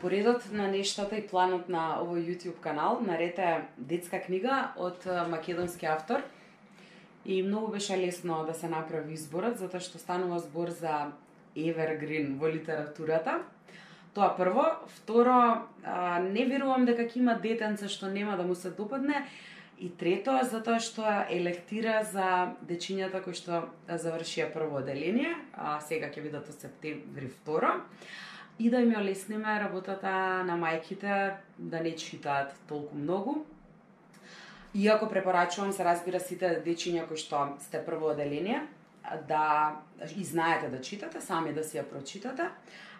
Поредот на нештата и планот на овој YouTube канал нарете детска книга од македонски автор. И многу беше лесно да се направи изборот, затоа што станува збор за evergreen во литературата. Тоа прво. Второ, не верувам дека ќе има детенце што нема да му се допадне. И трето, затоа што електира за дечињата кои што завршија прво оделение, а сега ќе видат во септември второ и да им ја лесниме работата на мајките да не читаат толку многу. Иако препорачувам се разбира сите дечиња кои што сте прво оделение да и знаете да читате, сами да си ја прочитате,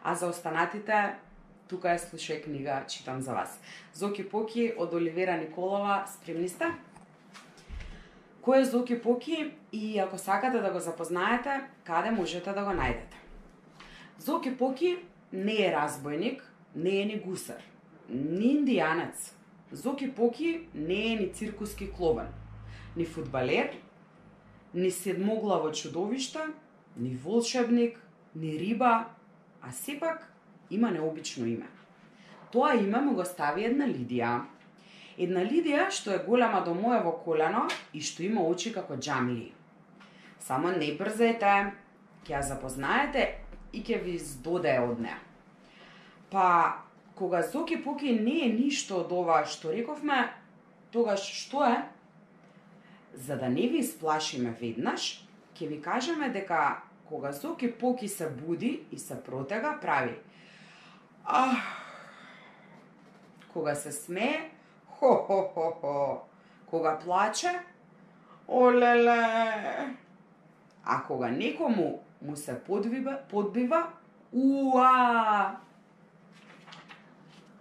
а за останатите тука е слушај книга, читам за вас. Зоки Поки од Оливера Николова, спремни сте? Кој е Зоки Поки и ако сакате да го запознаете, каде можете да го најдете? Зоки Поки не е разбойник, не е ни гусар, ни индијанец. Зоки Поки не е ни циркуски клован, ни фудбалер, ни седмоглаво чудовишта, ни волшебник, ни риба, а сепак има необично име. Тоа име му го стави една Лидија. Една Лидија што е голема до моево колено и што има очи како джамли. Само не брзете, ќе ја запознаете и ќе ви здодее од неа. Па, кога Зоки Поки не е ништо од ова што рековме, тогаш што е? За да не ви исплашиме веднаш, ќе ви кажеме дека кога Зоки Поки се буди и се протега, прави Ах, кога се смее, хо-хо-хо-хо. Кога плаче, олеле. А кога некому му се подбива, подбива, уа!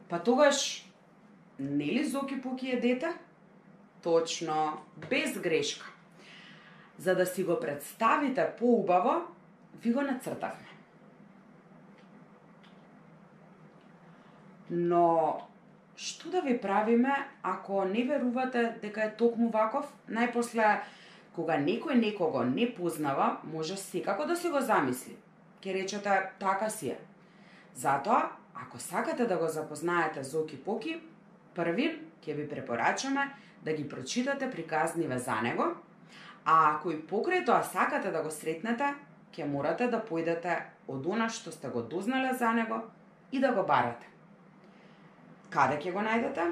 Па тогаш, нели Зоки Пуки е дете? Точно, без грешка. За да си го представите поубаво, ви го нацртавме. Но, што да ви правиме ако не верувате дека е токму ваков? Најпосле, кога некој некого не познава, може секако да си го замисли. Ке речете, така си е. Затоа, Ако сакате да го запознаете Зоки Поки, први ќе ви препорачаме да ги прочитате приказниве за него, а ако и покрај тоа сакате да го сретнете, ќе морате да појдете од она што сте го дознале за него и да го барате. Каде ќе го најдете?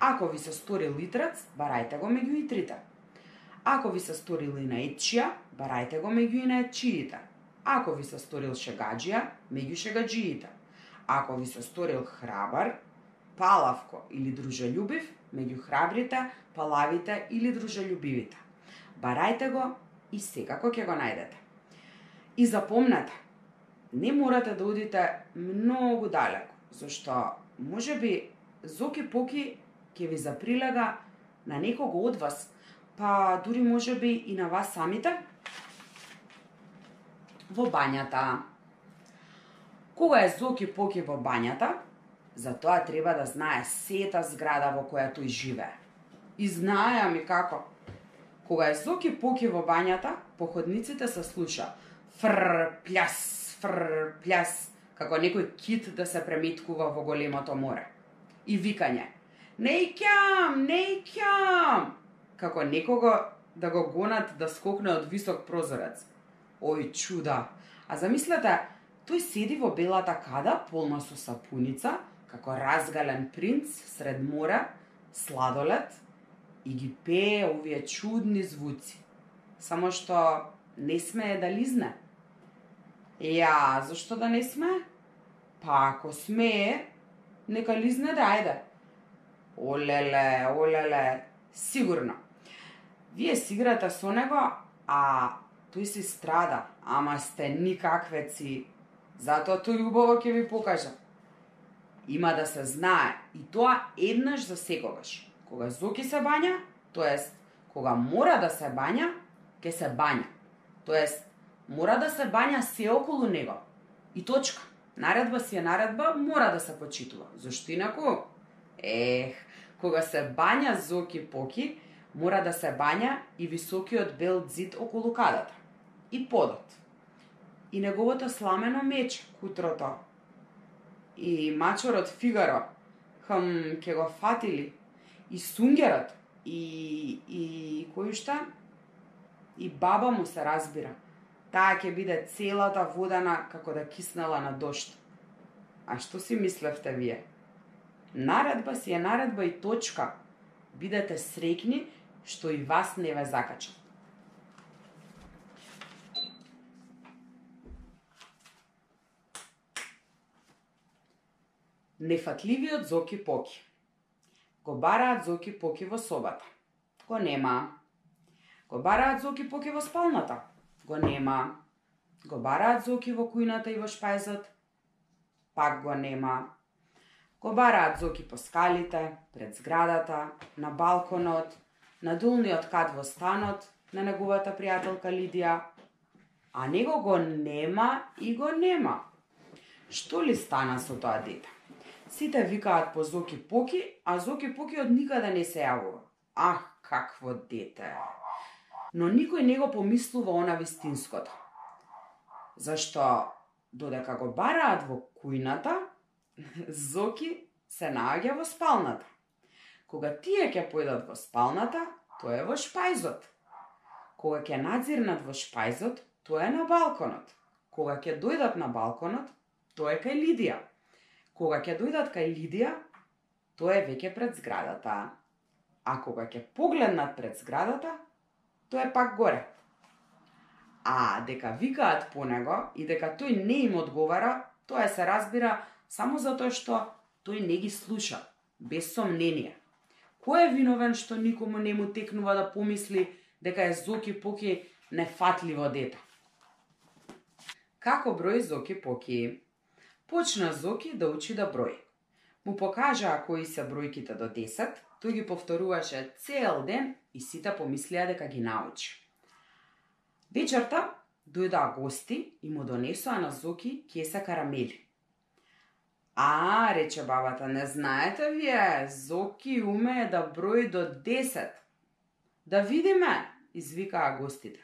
Ако ви се стори литрец, барајте го меѓу итрите. Ако ви се сторил инаечија, барајте го меѓу инаечиите. Ако ви се сторил шегаджија, меѓу шегаджиите. Ако ви се сторил храбар, палавко или дружелюбив, меѓу храбрите, палавите или дружелюбивите. Барајте го и секако ќе го најдете. И запомнете, не морате да одите многу далеко, зашто може би Зоки Поки ќе ви заприлега на некого од вас, па дури може би и на вас самите. Во бањата. Кога е Зоки Поки во бањата, за тоа треба да знае сета зграда во која тој живее. И знае ми како. Кога е Зоки Поки во бањата, походниците се слуша фр пляс, фр пляс, како некој кит да се преметкува во големото море. И викање, Нејкјам, нејкјам, како некого да го гонат да скокне од висок прозорец. Ој чуда! А замислете, Тој седи во белата када, полна со сапуница, како разгален принц сред мора, сладолет, и ги пее овие чудни звуци. Само што не смее да лизне. Ја, зашто да не смее? Па ако смее, нека лизне да ајде. Олеле, олеле, сигурно. Вие си играте со него, а тој си страда, ама сте никаквеци Затоа тој убаво ќе ви покажа. Има да се знае и тоа еднаш за секогаш. Кога Зоки се бања, тоест кога мора да се бања, ќе се бања. Тоест мора да се бања се околу него. И точка. Наредба си е наредба, мора да се почитува. Зошто инаку? Ех, кога се бања Зоки Поки, мора да се бања и високиот бел зид околу кадата. И подот и неговото сламено меч, кутрото. и мачорот Фигаро, хм, ке го фатили, и сунгерот, и, и кој шта? И баба му се разбира. Таа ќе биде целата водана како да киснала на дошт. А што си мислевте вие? Наредба си е наредба и точка. Бидете срекни што и вас не ве закачат. Нефатливиот Зоки Поки. Го бараат Зоки Поки во собата. Го нема. Го бараат Зоки Поки во спалната. Го нема. Го бараат Зоки во кујната и во шпајзот. Пак го нема. Го бараат Зоки по скалите, пред зградата, на балконот, на долниот кат во станот на неговата пријателка Лидија, а него го нема и го нема. Што ли стана со тоа дете? Сите викаат по Зоки Поки, а Зоки Поки од никаде не се јавува. Ах, какво дете! Но никој не го помислува она вистинското. Зашто, додека го бараат во кујната, Зоки се наоѓа во спалната. Кога тие ќе појдат во спалната, тоа е во шпајзот. Кога ќе надзирнат во шпајзот, тоа е на балконот. Кога ќе дојдат на балконот, тоа е кај Лидија. Кога ќе дојдат кај Лидија, тоа е веќе пред зградата. А кога ќе погледнат пред зградата, тоа е пак горе. А дека викаат по него и дека тој не им одговара, тоа се разбира само затоа што тој не ги слуша, без сомнение. Кој е виновен што никому не му текнува да помисли дека е Зоки Поки нефатливо дете? Како број Зоки Поки? Почна Зоки да учи да брои. Му покажаа кои се бројките до 10, тој ги повторуваше цел ден и сите помислија дека ги научи. Вечерта дојдаа гости и му донесоа на Зоки кеса карамели. А, рече бабата, не знаете вие, Зоки умее да брои до 10. Да видиме, извикаа гостите.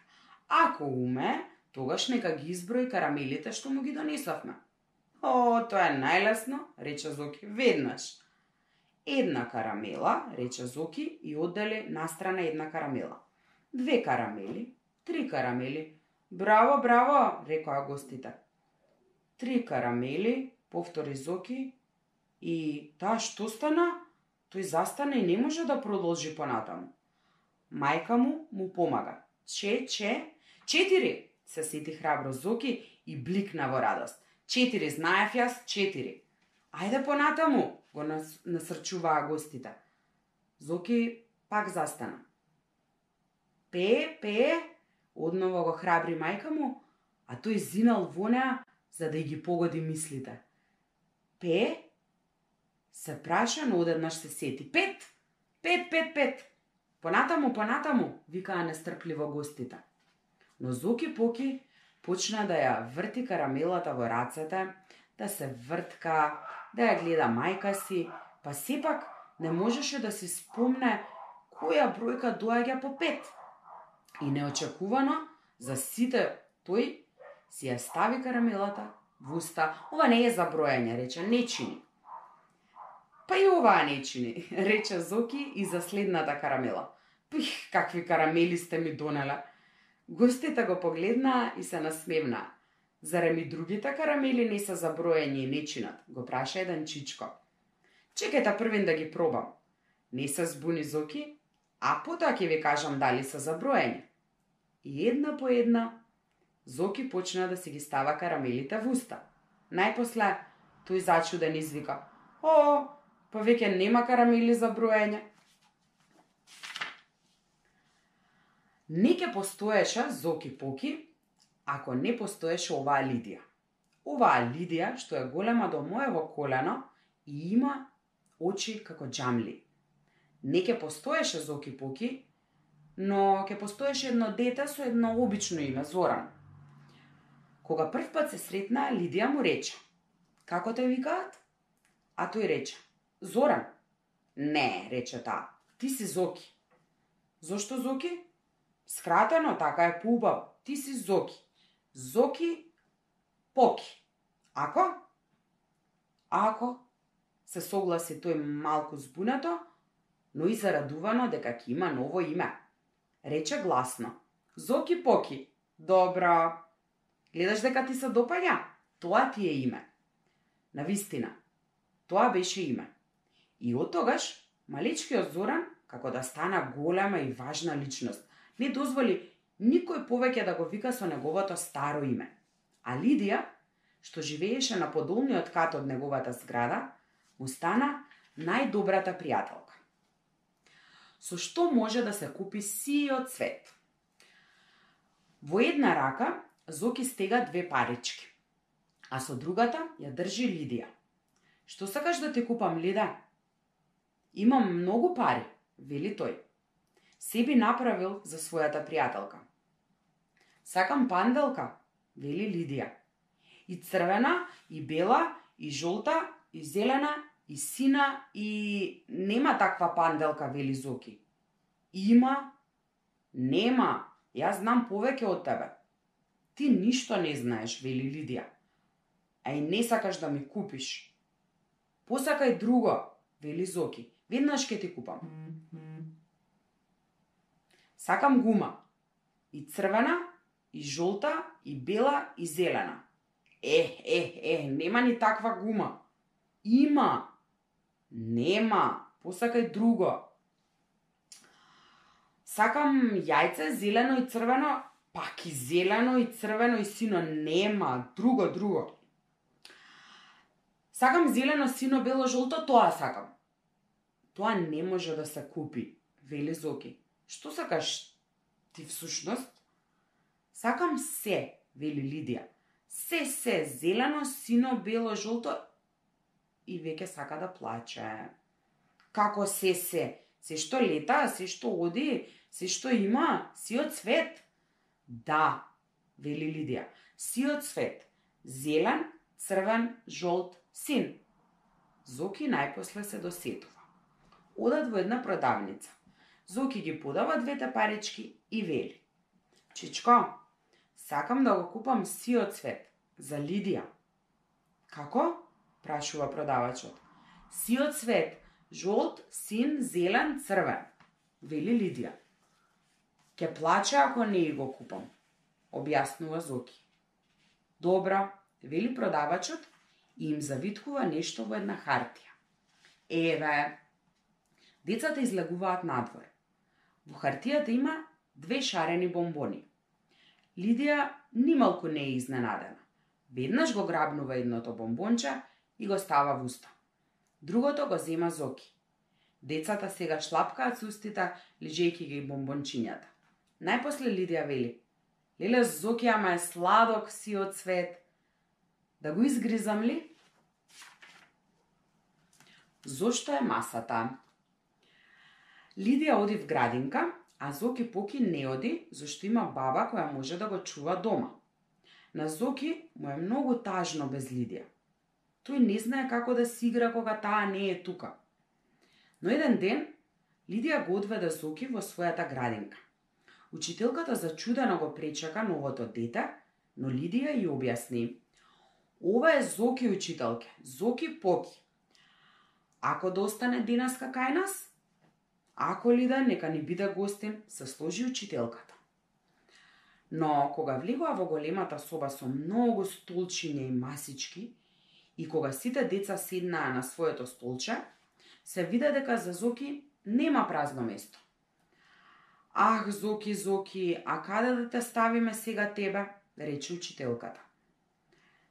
Ако уме, тогаш нека ги изброи карамелите што му ги донесовме. О, тоа е најлесно, рече Зоки, веднаш. Една карамела, рече Зоки и оддели настрана една карамела. Две карамели, три карамели. Браво, браво, рекоа гостите. Три карамели, повтори Зоки, и таа што стана? Тој застана и не може да продолжи понатаму. Мајка му му помага. Че, че, четири, се сети храбро Зоки и бликна во радост. Четири, знаев јас, четири. Ајде понатаму, го насрчуваа гостите. Зоки пак застана. Пе, пе, одново го храбри мајка му, а тој зинал во неа за да ги погоди мислите. Пе, се праша, но одеднаш се сети. Пет, пет, пет, пет. Понатаму, понатаму, викаа нестрпливо гостите. Но Зоки Поки почна да ја врти карамелата во рацете, да се вртка, да ја гледа мајка си, па сепак не можеше да си спомне која бројка доаѓа по пет. И неочекувано, за сите тој си ја стави карамелата в уста. Ова не е за бројање, рече, не чини. Па и оваа не чини, рече Зоки и за следната карамела. Пих, какви карамели сте ми донела. Гостите го погледнаа и се насмевнаа. Зарем и другите карамели не се заброени и нечинат, го праша еден чичко. Чекајте првен да ги пробам. Не се збуни Зоки, а потоа ќе ви кажам дали се заброени. И една по една, Зоки почна да си ги става карамелите в уста. Најпосле, тој зачуден извика. О, па веќе нема карамели за броење. Не ке постоеше Зоки Поки, ако не постоеше оваа Лидија. Оваа Лидија, што е голема до моево колено и има очи како джамли. Не ке постоеше Зоки Поки, но ке постоеше едно дете со едно обично име, Зоран. Кога прв пат се сретна, Лидија му рече, како те викаат? А тој рече, Зоран. Не, рече таа, ти си Зоки. Зошто Зоки? Скратено, така е поубаво. Ти си Зоки. Зоки Поки. Ако? Ако се согласи тој малку збунато, но и зарадувано дека ќе има ново име. Рече гласно. Зоки Поки. Добро. Гледаш дека ти се допаѓа? Тоа ти е име. На вистина, тоа беше име. И од тогаш, малечкиот Зоран, како да стана голема и важна личност, не дозволи никој повеќе да го вика со неговото старо име. А Лидија, што живееше на подолниот кат од неговата зграда, му стана најдобрата пријателка. Со што може да се купи сиот цвет? Во една рака Зоки стега две парички, а со другата ја држи Лидија. Што сакаш да ти купам, Лида? Имам многу пари, вели тој. Се би направил за својата пријателка. Сакам панделка, вели Лидија. И црвена, и бела, и жолта, и зелена, и сина, и нема таква панделка, вели Зоки. Има, нема, јас знам повеќе од тебе. Ти ништо не знаеш, вели Лидија. А и не сакаш да ми купиш. Посакај друго, вели Зоки. Веднаш ќе ти купам. Сакам гума. И црвена, и жолта, и бела, и зелена. Е, е, е, нема ни таква гума. Има. Нема. Посакај друго. Сакам јајце зелено и црвено, пак и зелено и црвено и сино нема, друго, друго. Сакам зелено, сино, бело, жолто, тоа сакам. Тоа не може да се купи, вели Зоки. Што сакаш ти всушност? Сакам се, вели Лидија. Се, се, зелено, сино, бело, жолто и веќе сака да плаче. Како се, се? Се што лета, се што оди, се што има, си од цвет. Да, вели Лидија. Си од цвет. Зелен, црвен, жолт, син. Зоки најпосле се досетува. Одат во една продавница. Зоки ги подава двете парички и вели. Чичко, сакам да го купам сиот цвет за Лидија. Како? прашува продавачот. Сиот цвет, жолт, син, зелен, црвен, вели Лидија. Ке плаче ако не го купам, објаснува Зоки. Добра. вели продавачот и им завиткува нешто во една хартија. Еве, децата излегуваат надвор. Хартијата има две шарени бомбони. Лидија нималку не е изненадена. Веднаш го грабнува едното бомбонче и го става во уста. Другото го зема Зоки. Децата сега шлапкаат с устите, лежејќи ги бомбончињата. Најпосле Лидија вели. Леле Зоки, ама е сладок си од цвет. Да го изгризам ли? Зошто е масата? Лидија оди в градинка, а Зоки Поки не оди, зашто има баба која може да го чува дома. На Зоки му е многу тажно без Лидија. Тој не знае како да си игра кога таа не е тука. Но еден ден, Лидија го одведе Зоки во својата градинка. Учителката зачудено го пречака новото дете, но Лидија ја објасни. Ова е Зоки учителке, Зоки Поки. Ако достане остане денеска кај нас, ако ли да нека ни биде гостин, се сложи учителката. Но кога влегува во големата соба со многу столчиња и масички, и кога сите деца седнаа на своето столче, се виде дека за Зоки нема празно место. Ах, Зоки, Зоки, а каде да те ставиме сега тебе? рече учителката.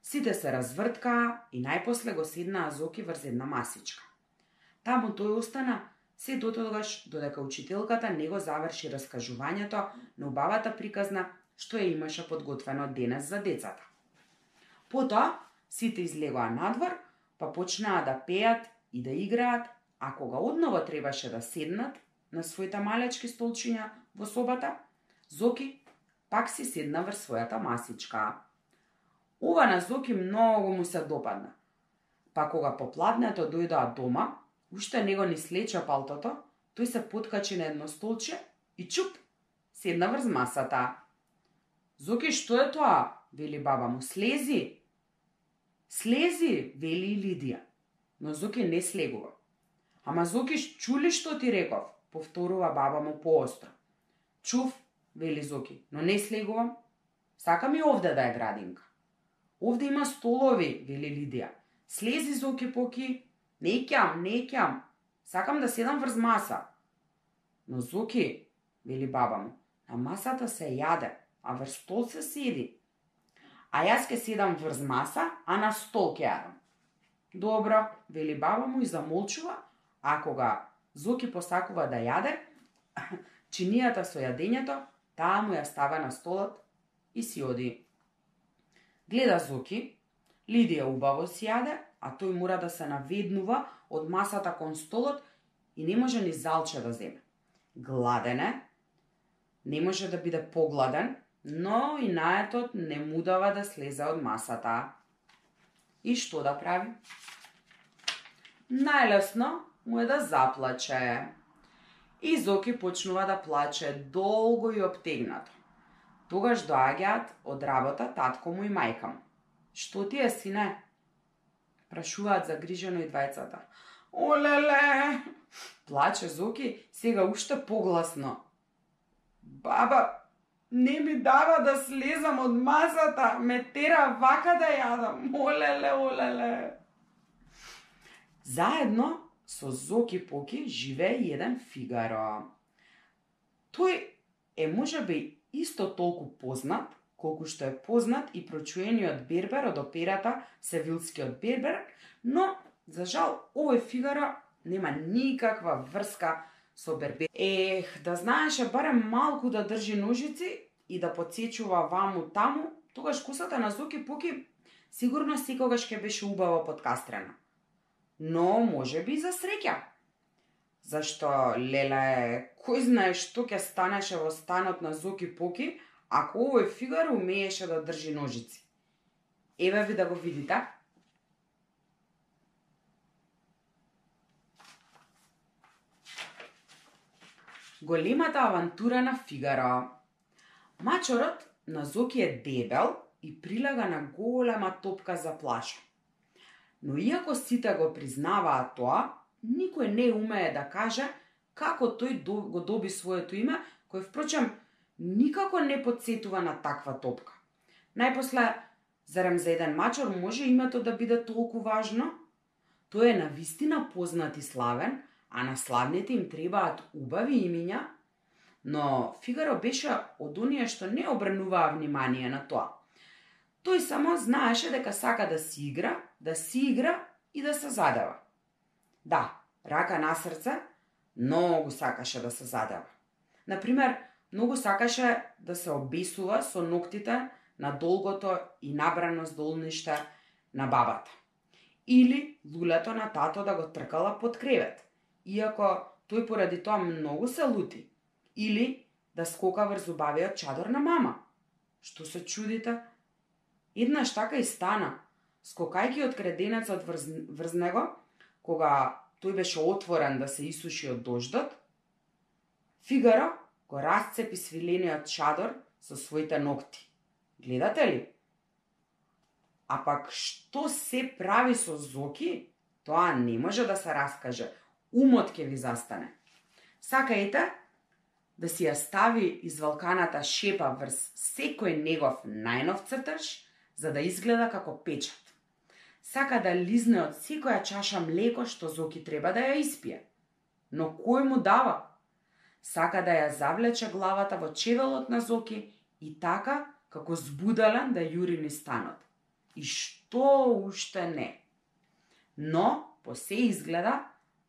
Сите се разврткаа и најпосле го седнаа Зоки врз една масичка. Таму тој остана се дотогаш додека учителката не го заврши раскажувањето на убавата приказна што ја имаше подготвено денес за децата. Потоа сите излегоа надвор, па почнаа да пеат и да играат, а кога одново требаше да седнат, на своите малечки столчиња во собата, Зоки пак си седна врз својата масичка. Ова на Зоки многу му се допадна. Па кога попладнето дојдоа дома, уште него ни слече палтото, тој се подкачи на едно столче и чуп, седна врз масата. Зоки, што е тоа? вели баба му. Слези. Слези, вели Лидија. но Зоки не слегува. Ама Зоки, чули што ти реков? Повторува баба му поостро. Чув, вели Зоки, но не слегувам. Сакам и овде да е градинка. Овде има столови, вели Лидија. Слези Зоки поки. Не ќам, не ќам. Сакам да седам врз маса. Но Зуки, вели баба му, на масата се јаде, а врз стол се седи. А јас ке седам врз маса, а на стол ке јадам. Добро, вели баба му и замолчува, а кога Зуки посакува да јаде, чинијата со јадењето, таа му ја става на столот и си оди. Гледа Зуки, Лидија убаво си јаде, а тој мора да се наведнува од масата кон столот и не може ни залче да земе. Гладен е, не може да биде погладен, но и наетот не му дава да слезе од масата. И што да прави? Најлесно му е да заплаче. И Зоки почнува да плаче долго и обтегнато. Тогаш доаѓаат од работа татко му и мајка му. Што ти е, сине? Прашуваат загрижено и двајцата. Олеле! Плаче Зоки, сега уште погласно. Баба, не ми дава да слезам од масата, ме тера вака да јадам. Олеле, олеле. Заедно со Зоки Поки живее еден Фигаро. Тој е можеби исто толку познат, колку што е познат и прочуениот Бербер од операта Севилскиот Бербер, но, за жал, овој фигара нема никаква врска со Бербер. Ех, да знаеше барем малку да држи ножици и да подсечува ваму таму, тогаш косата на Зоки Поки сигурно секогаш ќе беше убаво подкастрена. Но, може би за среќа. Зашто, леле, кој знае што ќе станеше во станот на Зоки Поки, ако овој фигар умееше да држи ножици. Еве ви да го видите. Големата авантура на Фигаро. Мачорот на Зоки е дебел и прилага на голема топка за плаша. Но иако сите го признаваат тоа, никој не умее да каже како тој го доби своето име, кој впрочем никако не подсетува на таква топка. Најпосле, зарем за еден мачор може името да биде толку важно? Тој е на вистина познат и славен, а на славните им требаат убави имиња, но Фигаро беше од оние што не обрнуваа внимание на тоа. Тој само знаеше дека сака да си игра, да си игра и да се задава. Да, рака на срце, многу сакаше да се задава. Например, многу сакаше да се обесува со ноктите на долгото и набрано здолниште на бабата. Или лулето на тато да го тркала под кревет иако тој поради тоа многу се лути. Или да скока врз убавиот чадор на мама. Што се чудите? Еднаш така и стана, скокајќи од креденецот врз, врз него, кога тој беше отворен да се исуши од дождот, Фигаро го расцепи свилениот чадор со своите ногти. Гледате ли? А пак што се прави со Зоки, тоа не може да се раскаже, умот ќе ви застане. Сакајте да си ја стави извалканата шепа врз секој негов најнов црташ, за да изгледа како печат. Сака да лизне од секоја чаша млеко што Зоки треба да ја испие. Но кој му дава? Сака да ја завлече главата во чевелот на Зоки и така, како збудален да јури ни станот. И што уште не. Но, по се изгледа,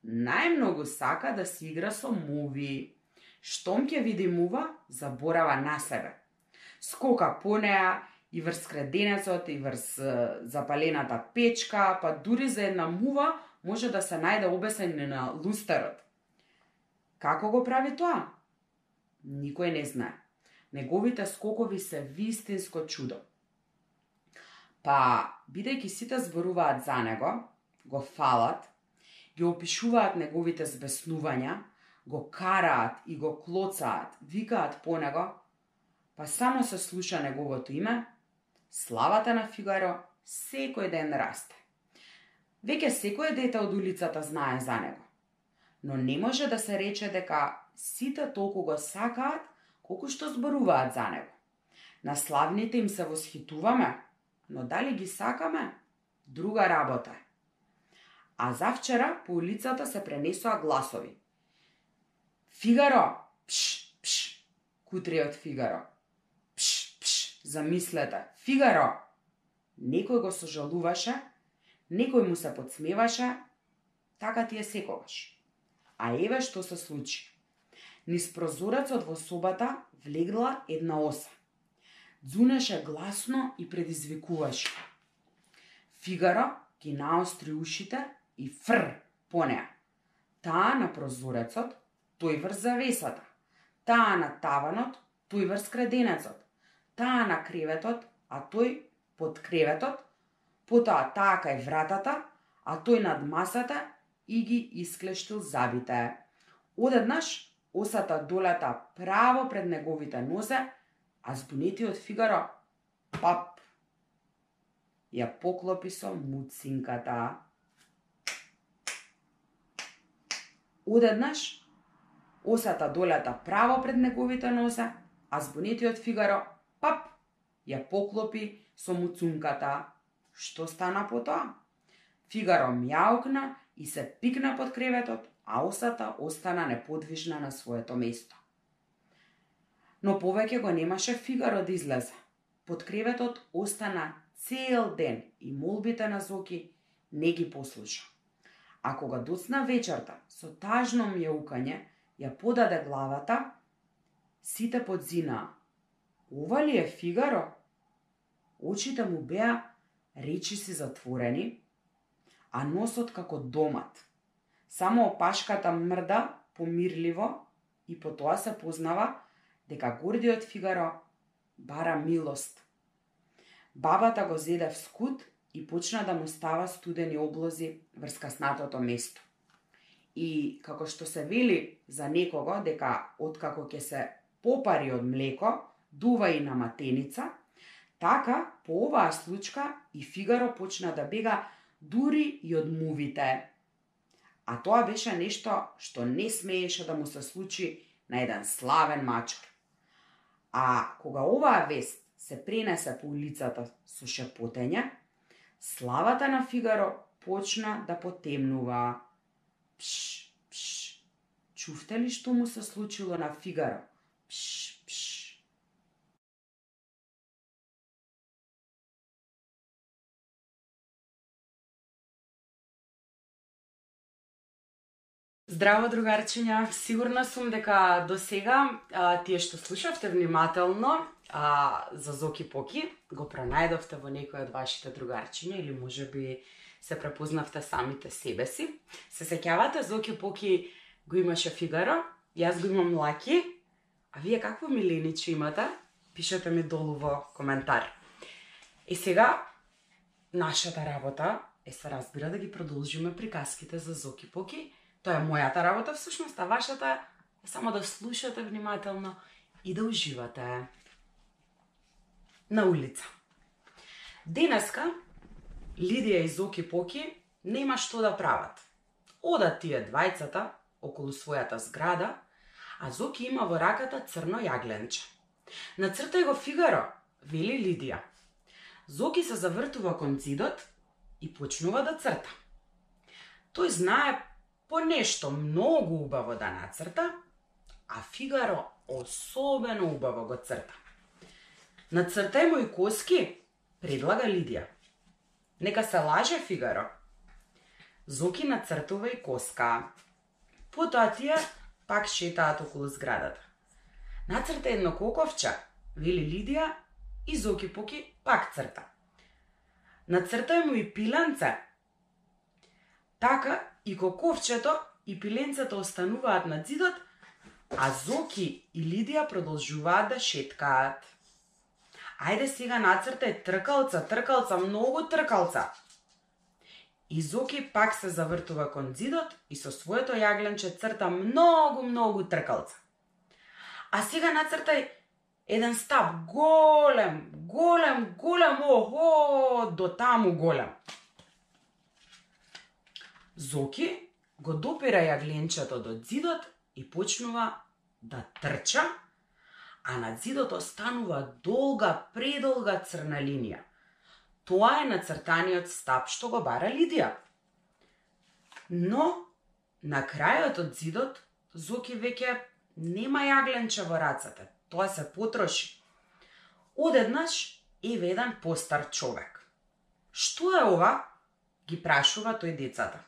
најмногу сака да си игра со муви. Штом ќе види мува, заборава на себе. Скока по неа и врз креденецот и врз запалената печка, па дури за една мува може да се најде обесен на лустерот. Како го прави тоа? Никој не знае. Неговите скокови се вистинско чудо. Па, бидејќи сите зборуваат за него, го фалат, ги опишуваат неговите збеснувања, го караат и го клоцаат, викаат по него, па само се слуша неговото име, славата на Фигаро секој ден расте. Веќе секое дете од улицата знае за него. Но не може да се рече дека сите толку го сакаат колку што зборуваат за него. На славните им се восхитуваме, но дали ги сакаме? Друга работа е. А завчера по улицата се пренесоа гласови. Фигаро, пш, пш, кутриот Фигаро. Пш, пш, замислете, Фигаро. Некој го сожалуваше, некој му се подсмеваше, така ти е секогаш. А еве што се случи. Низ прозорецот во собата влегла една оса. Дзунеше гласно и предизвикуваше. Фигаро ги наостри ушите и фр по неа. Таа на прозорецот, тој врз завесата. Таа на таванот, тој врз креденецот. Таа на креветот, а тој под креветот. Потоа таа кај вратата, а тој над масата и ги исклештил забите. Одеднаш осата долета право пред неговите нозе, а збунетиот Фигаро, пап, ја поклопи со муцинката. Одеднаш, осата долета право пред неговите нозе, а збунетиот Фигаро, пап, ја поклопи со муцунката. Што стана потоа? Фигаро мјаукна и се пикна под креветот, а осата остана неподвижна на своето место. Но повеќе го немаше Фигаро да излезе. Под креветот остана цел ден и молбите на Зоки не ги послуша. А кога доцна вечерта, со тажно мјаукање, ја подаде главата, сите подзинаа. Ова ли е Фигаро? Очите му беа речи си затворени, а носот како домат – Само опашката мрда помирливо и потоа се познава дека гордиот Фигаро бара милост. Бабата го зеде в скут и почна да му става студени облози врз каснатото место. И како што се вели за некого дека откако ќе се попари од млеко, дува и на матеница, така по оваа случка и Фигаро почна да бега дури и од мувите а тоа беше нешто што не смееше да му се случи на еден славен мачар. А кога оваа вест се пренесе по улицата со шепотење, славата на Фигаро почна да потемнува. Пш, пш. Чувте ли што му се случило на Фигаро? Пш, Здраво, другарчиња! Сигурна сум дека до сега а, тие што слушавте внимателно а, за Зоки Поки го пронајдовте во некој од вашите другарчиња или може би се препознавте самите себе си. Се сеќавате, Зоки Поки го имаше Фигаро, јас го имам Лаки, а вие какво миленичи имате? Пишете ми долу во коментар. И сега, нашата работа е се разбира да ги продолжиме приказките за Зоки Поки, Тоа е мојата работа всушност, а вашата е само да слушате внимателно и да уживате. На улица. Денеска Лидија и Зоки Поки нема што да прават. Одат тие двајцата околу својата зграда, а Зоки има во раката црно јагленче. Нацртај го Фигаро, вели Лидија. Зоки се завртува кон зидот и почнува да црта. Тој знае по нешто многу убаво да нацрта, а Фигаро особено убаво го црта. Нацртај му и коски, предлага Лидија. Нека се лаже Фигаро. Зоки нацртува и коска. Потоа тие пак шетаат околу зградата. Нацрта едно коковче, вели Лидија, и Зоки Поки пак црта. Нацртај му и пиланце. Така и коковчето и пиленцето остануваат на зидот, а Зоки и Лидија продолжуваат да шеткаат. Ајде сега нацртај тркалца, тркалца, многу тркалца. И Зоки пак се завртува кон зидот и со своето јагленче црта многу, многу тркалца. А сега нацртај еден стап голем, голем, голем, охо, до таму голем. Зоки го допира јагленчето до зидот и почнува да трча, а на зидот останува долга, предолга црна линија. Тоа е нацртаниот стап што го бара Лидија. Но, на крајот од зидот, Зоки веќе нема јагленче во рацата. Тоа се потроши. Одеднаш еве еден постар човек. Што е ова? ги прашува тој децата.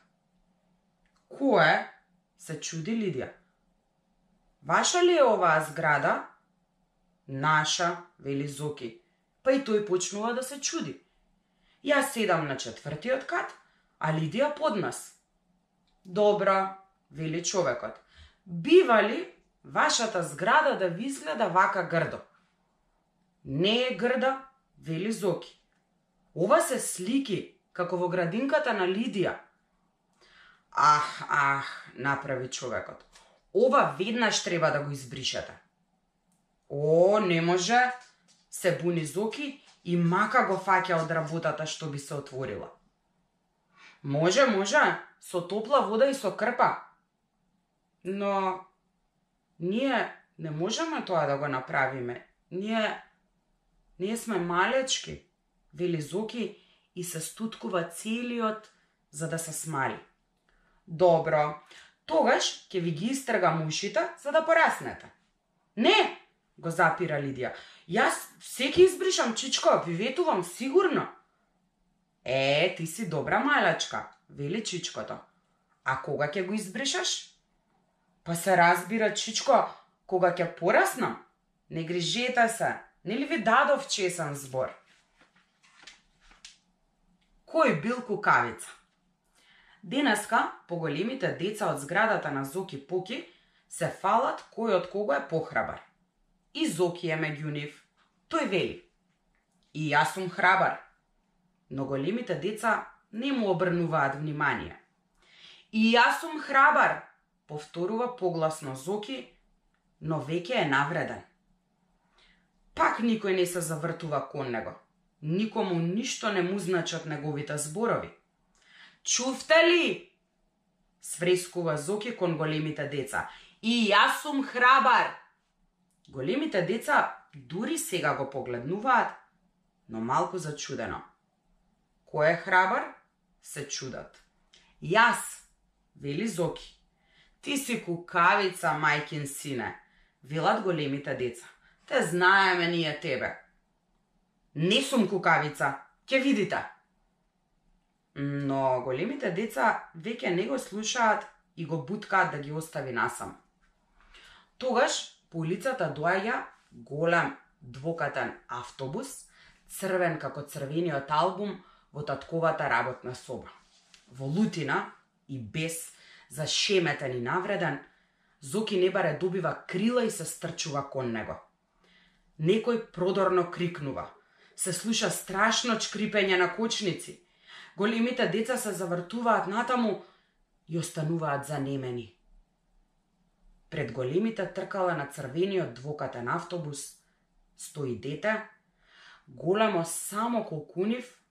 Кое? се чуди Лидија. Ваша ли е оваа зграда? Наша, вели Зоки. Па и тој почнува да се чуди. Јас седам на четвртиот кат, а Лидија под нас. Добра вели човекот. Бива ли вашата зграда да ви изгледа вака грдо? Не е грда, вели Зоки. Ова се слики, како во градинката на Лидија. Ах, ах, направи човекот. Ова веднаш треба да го избришете. О, не може, се буни Зоки и мака го фаќа од работата што би се отворила. Може, може, со топла вода и со крпа. Но ние не можеме тоа да го направиме. Ние ние сме малечки, вели Зоки и се стуткува целиот за да се смали. Добро, тогаш ќе ви ги истргам ушите за да пораснете. Не, го запира Лидија. Јас секи избришам, чичко, ви ветувам сигурно. Е, ти си добра малачка, вели чичкото. А кога ќе го избришаш? Па се разбира, чичко, кога ќе пораснам. Не грижете се, нели ви дадов чесен збор? Кој бил кукавица? Денеска, поголемите деца од зградата на Зоки Поки се фалат кој од кого е похрабар. И Зоки е меѓу нив. Тој вели. И јас сум храбар. Но големите деца не му обрнуваат внимание. И јас сум храбар, повторува погласно Зоки, но веќе е навреден. Пак никој не се завртува кон него. Никому ништо не му значат неговите зборови. Чувте ли? Сврескува Зоки кон големите деца. И јас сум храбар. Големите деца дури сега го погледнуваат, но малку зачудено. Кој е храбар? Се чудат. Јас, вели Зоки. Ти си кукавица, мајкин сине, велат големите деца. Те знаеме ние тебе. Не сум кукавица, ќе видите. Но големите деца веќе не го слушаат и го буткаат да ги остави насам. Тогаш по улицата доаѓа голем двокатен автобус, црвен како црвениот албум во татковата работна соба. Во лутина и без зашеметен и навреден, Зоки Небаре добива крила и се стрчува кон него. Некој продорно крикнува. Се слуша страшно чкрипење на кочници. Големите деца се завртуваат натаму и остануваат занемени. Пред големите тркала на црвениот двокатен автобус стои дете, големо само колку нив,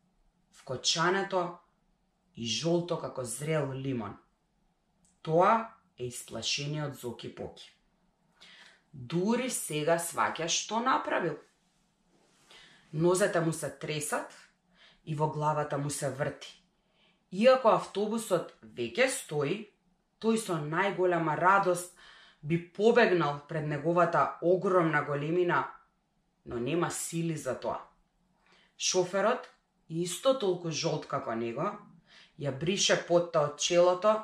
вкочането и жолто како зрел лимон. Тоа е исплашениот Зоки Поки. Дури сега сваќа што направил. Нозете му се тресат, и во главата му се врти. Иако автобусот веќе стои, тој со најголема радост би побегнал пред неговата огромна големина, но нема сили за тоа. Шоферот, исто толку жолт како него, ја брише потта од челото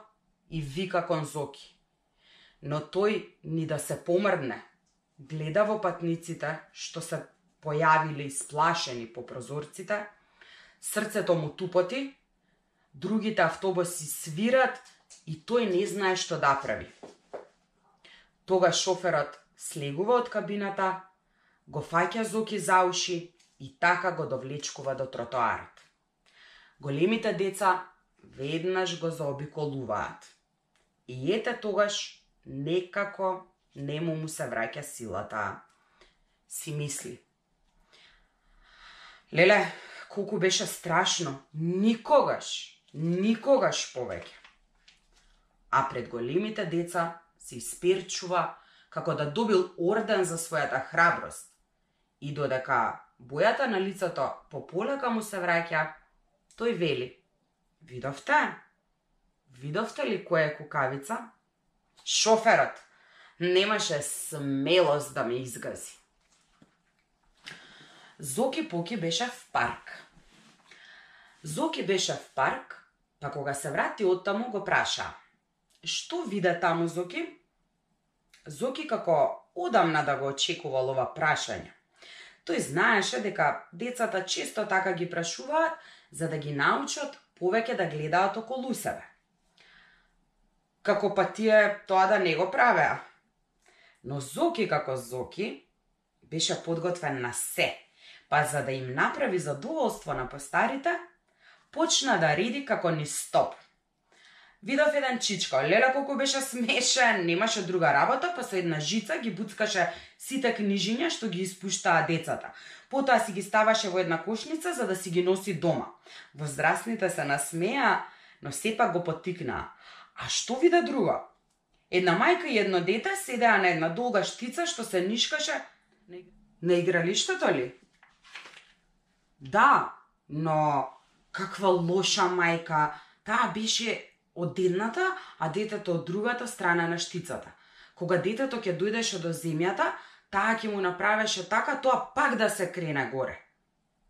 и вика кон Зоки. Но тој ни да се помрдне, гледа во патниците што се појавиле исплашени по прозорците, срцето му тупоти, другите автобуси свират и тој не знае што да прави. Тога шоферот слегува од кабината, го фаќа Зоки за уши и така го довлечкува до тротоарот. Големите деца веднаш го заобиколуваат. И ете тогаш некако нему му се враќа силата. Си мисли. Леле, колку беше страшно. Никогаш, никогаш повеќе. а пред големите деца се исперчува како да добил орден за својата храброст. И додека бојата на лицето пополека му се враќа, тој вели: Видовте? Видовте ли која е кукавица? Шоферот немаше смелост да ме изгази. Зоки Поки беше в парк. Зоки беше в парк, па кога се врати од таму го праша. Што виде таму Зоки? Зоки како одамна да го очекувал ова прашање. Тој знаеше дека децата често така ги прашуваат за да ги научат повеќе да гледаат околу себе. Како па тие тоа да не го правеа. Но Зоки како Зоки беше подготвен на се, па за да им направи задоволство на постарите, почна да реди како ни стоп. Видов еден чичко, леле колку беше смешен, немаше друга работа, па со една жица ги буцкаше сите книжиња што ги испуштаа децата. Потоа си ги ставаше во една кошница за да си ги носи дома. Возрастните се насмеа, но сепак го потикнаа. А што виде друго? Една мајка и едно дете седеа на една долга штица што се нишкаше на игралиштето ли? Да, но каква лоша мајка. Таа беше од едната, а детето од другата страна на штицата. Кога детето ќе дојдеше до земјата, таа ќе му направеше така тоа пак да се крене горе.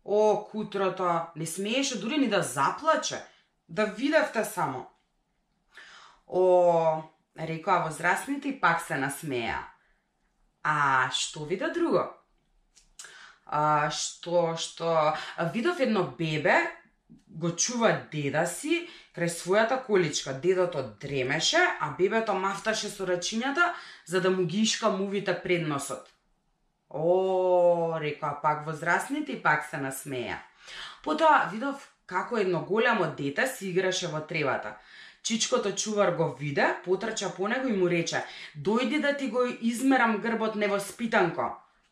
О, кутрото, не смееше дури ни да заплаче. Да видевте само. О, рекоа возрастните и пак се насмеа. А што вида друго? А, што, што, видов едно бебе го чува деда си крај својата количка. Дедото дремеше, а бебето мафташе со рачињата за да му ги ишка мувите пред носот. О, рекоа пак возрастните и пак се насмеја. Потоа видов како едно големо дете си играше во тревата. Чичкото чувар го виде, потрча по него и му рече: "Дојди да ти го измерам грбот невоспитанко."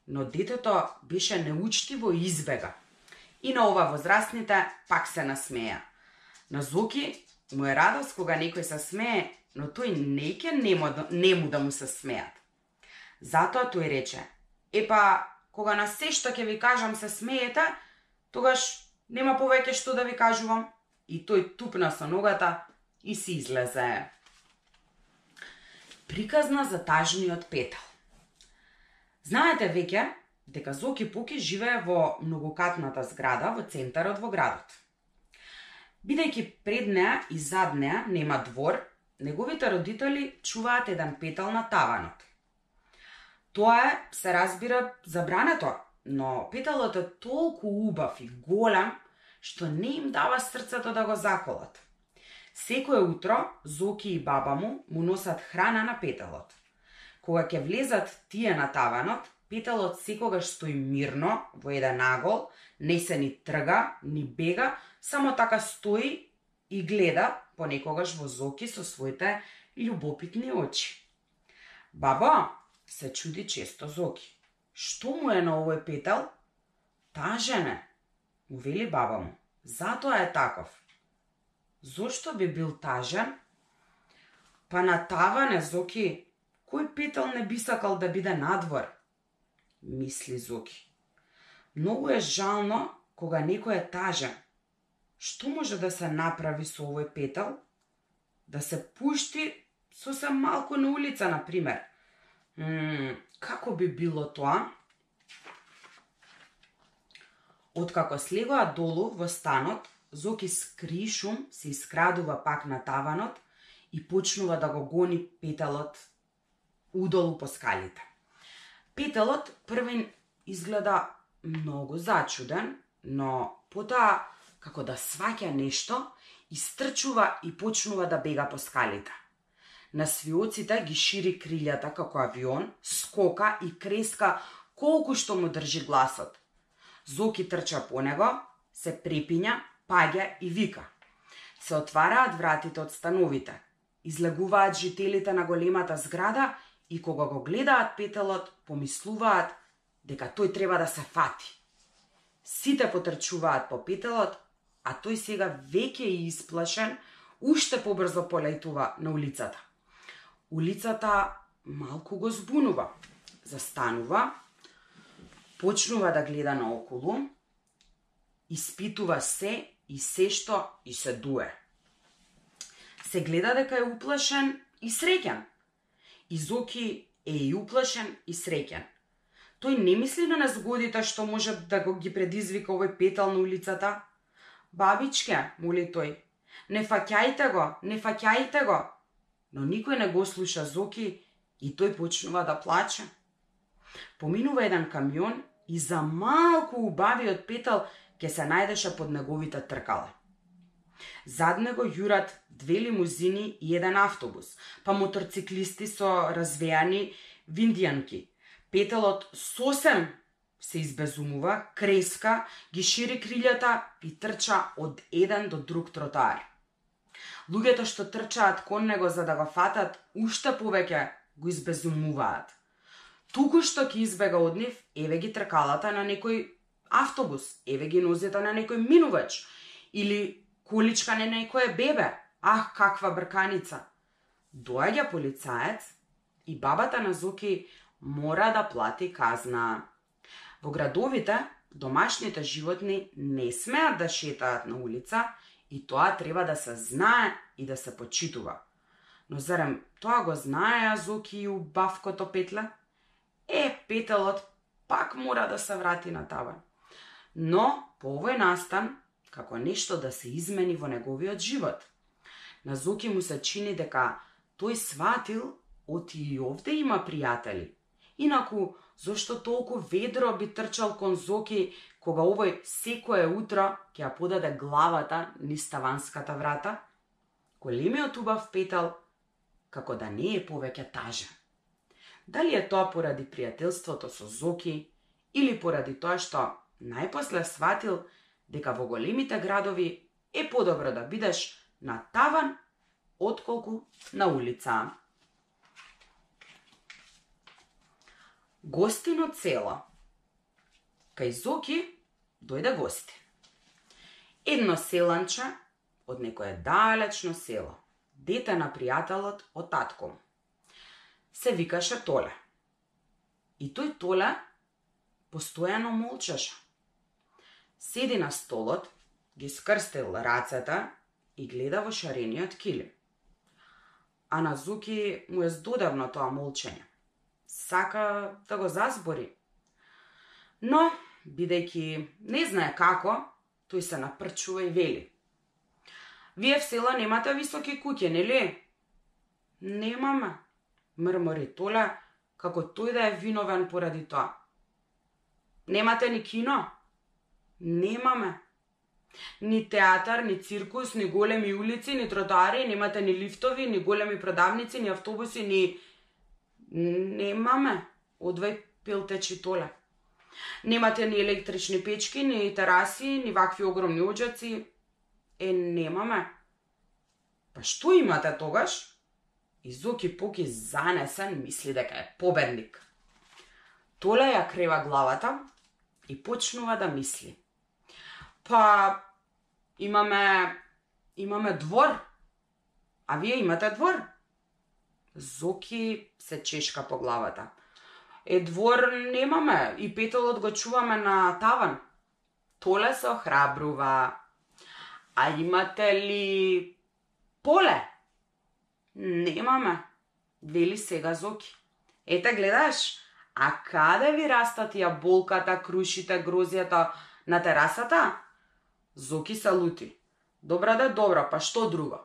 Но детето беше неучтиво и избега. И на ова возрастните пак се насмеја. На Зоки му е радост кога некој се смее, но тој не ке нему, да, нему да му се смеат. Затоа тој рече, епа, кога на се што ќе ви кажам се смеете, тогаш нема повеќе што да ви кажувам. И тој тупна со ногата и си излезе. Приказна за тажниот петал. Знаете веќе дека Зоки Поки живее во многокатната зграда во центарот во градот. Бидејќи пред неа и зад неа нема двор, неговите родители чуваат еден петал на таванот. Тоа е, се разбира, забрането, но петалот е толку убав и голем, што не им дава срцето да го заколат. Секое утро Зоки и баба му му носат храна на петалот. Кога ќе влезат тие на таванот, петалот секогаш стои мирно во еден агол, не се ни трга, ни бега, само така стои и гледа понекогаш во зоки со своите љубопитни очи. Баба се чуди често зоки. Што му е на овој петел? Тажене, му вели баба му. Затоа е таков. Зошто би бил тажен? Па на таване, Зоки, кој петал не би сакал да биде надвор? мисли Зоки. Многу е жално кога некој е тажен. Што може да се направи со овој петал? Да се пушти сосем малку на улица, на пример. Мм, како би било тоа? Откако слегоа долу во станот, Зоки скри шум се искрадува пак на таванот и почнува да го гони петалот удолу по скалите. Петелот првен изгледа многу зачуден, но потоа, како да сваќа нешто, истрчува и почнува да бега по скалите. На свиоците ги шири крилјата како авион, скока и креска колку што му држи гласот. Зоки трча по него, се препиња, паѓа и вика. Се отвараат вратите од становите. Излегуваат жителите на големата зграда и кога го гледаат петелот, помислуваат дека тој треба да се фати. Сите потрчуваат по петелот, а тој сега веќе е исплашен уште побрзо полетува на улицата. Улицата малку го збунува. Застанува, почнува да гледа наоколу, испитува се и се што и се дуе. Се гледа дека е уплашен и среќен. И Зоки е и уплашен и среќен. Тој не мисли да на незгодите што може да го ги предизвика овој петал на улицата. Бабичке, моли тој, не фаќајте го, не фаќајте го. Но никој не го слуша Зоки и тој почнува да плаче. Поминува еден камион и за малку убавиот петал ќе се најдеше под неговите тркала. Зад него јурат две лимузини и еден автобус, па моторциклисти со развејани виндијанки. Петелот сосем се избезумува, креска, ги шири крилјата и трча од еден до друг тротар. Луѓето што трчаат кон него за да го фатат, уште повеќе го избезумуваат. Туку што ќе избега од нив, еве ги тркалата на некој автобус, еве ги нозите на некој минувач, или количка на некое бебе. Ах, каква брканица! Доаѓа полицаец и бабата на Зуки мора да плати казна. Во градовите, домашните животни не смеат да шетаат на улица и тоа треба да се знае и да се почитува. Но зарем тоа го знае Зуки и убавкото петле? Е, петелот пак мора да се врати на таван. Но, по овој настан, како нешто да се измени во неговиот живот. На Зоки му се чини дека тој сватил оти и овде има пријатели. Инаку, зошто толку ведро би трчал кон Зоки кога овој секое утро ќе ја подаде главата низ ставанската врата? Големиот убав петал, како да не е повеќе тажен. Дали е тоа поради пријателството со Зоки или поради тоа што најпосле сватил дека во големите градови е подобро да бидеш на таван отколку на улица. Гостино цело. Кај Зоки дојде гости. Едно селанче од некое далечно село, дете на пријателот од татко се викаше Толе. И тој Толе постојано молчеше. Седи на столот, ги скрстил рацата и гледа во шарениот килим. А на Зуки му е здодевно тоа молчење. Сака да го зазбори. Но, бидејќи не знае како, тој се напрчува и вели. Вие в села немате високи куќе, нели? Немаме, мрмори Толе, како тој да е виновен поради тоа. Немате ни кино? Немаме. Ни театар, ни циркус, ни големи улици, ни тротоари, немате ни лифтови, ни големи продавници, ни автобуси, ни... Немаме, одвај пилтечи Толе. Немате ни електрични печки, ни тераси, ни вакви огромни оджаци. Е, немаме. Па што имате тогаш? Изоки Поки занесен мисли дека е победник. Толе ја крева главата и почнува да мисли. Па, имаме, имаме двор. А вие имате двор? Зоки се чешка по главата. Е, двор немаме и петолот го чуваме на таван. Толе се охрабрува. А имате ли поле? Немаме, вели сега Зоки. Ете гледаш, а каде ви растат јаболката, крушите, грозијата на терасата? Зоки се лути. Добра да добра, па што друго?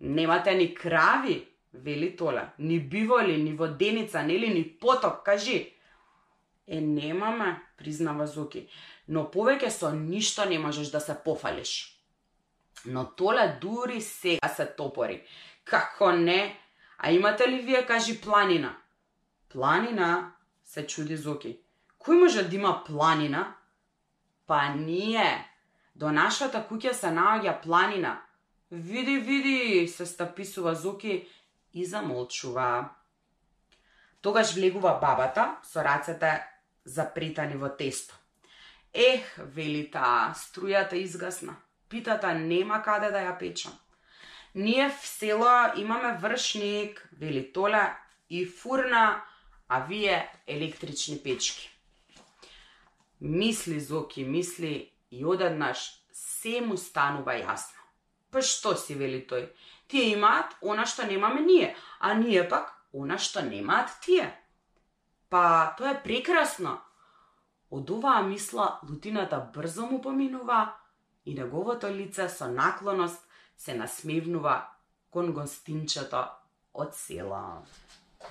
Немате ни крави, вели Толе. Ни биволи, ни воденица, нели ни поток, кажи. Е, немаме, признава Зоки, но повеќе со ништо не можеш да се пофалиш. Но Толе дури сега се топори. Како не? А имате ли вие, кажи, планина? Планина? Се чуди Зоки. Кој може да има планина? Па ние. До нашата куќа се наоѓа планина. Види, види, се стаписува Зоки и замолчува. Тогаш влегува бабата со рацете запретани во тесто. Ех, вели таа, струјата изгасна. Питата нема каде да ја печам. Ние в село имаме вршник, вели Толя, и фурна, а вие електрични печки. Мисли, Зоки, мисли, и одеднаш се му станува јасно. Па што си, вели тој? Тие имаат она што немаме ние, а ние пак она што немаат тие. Па, тоа е прекрасно. Од оваа мисла лутината брзо му поминува и неговото лице со наклоност се насмевнува кон гостинчето од села.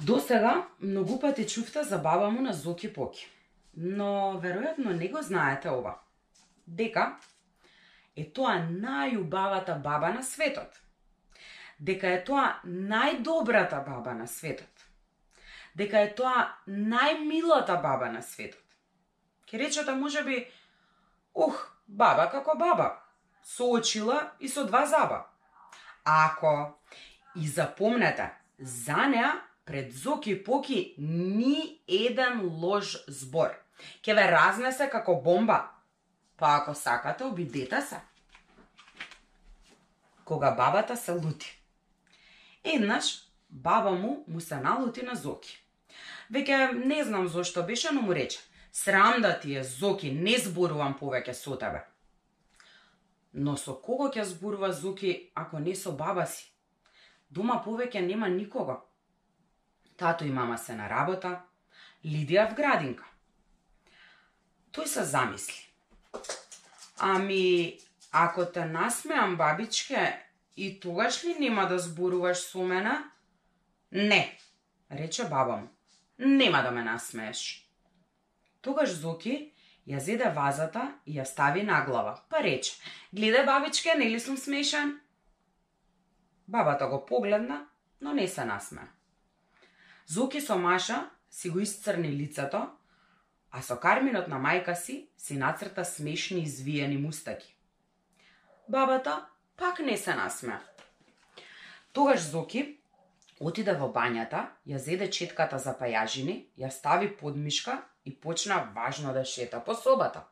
До сега многу пати чувте за баба му на Зоки Поки, но веројатно не го знаете ова. Дека е тоа најубавата баба на светот. Дека е тоа најдобрата баба на светот. Дека е тоа најмилата баба на светот. Ке речете можеби, ух, баба како баба, со очила и со два заба. Ако и запомнете, за неа пред Зоки Поки ни еден лош збор. Ке ве разнесе како бомба. Па ако сакате, обидете се. Кога бабата се лути. Еднаш, баба му му се налути на Зоки. Веќе не знам зошто беше, но му рече, срам да ти е, Зоки, не зборувам повеќе со тебе. Но со кого ќе зборува зоки ако не со баба си? Дома повеќе нема никого. Тато и мама се на работа, Лидија в градинка. Тој се замисли. Ами, ако те насмеам, бабичке, и тогаш ли нема да зборуваш со мене? Не, рече баба му. Нема да ме насмееш. Тогаш Зоки Ја зеде вазата и ја стави на глава, па рече, гледај бабичке, нели сум смешен? Бабата го погледна, но не се насме. Зоки со Маша си го исцрни лицето, а со карминот на мајка си си нацрта смешни извиени мустаки. Бабата пак не се насме. Тогаш Зоки отиде во бањата, ја зеде четката за пајажини, ја стави под мишка и почна важно да шета по собата.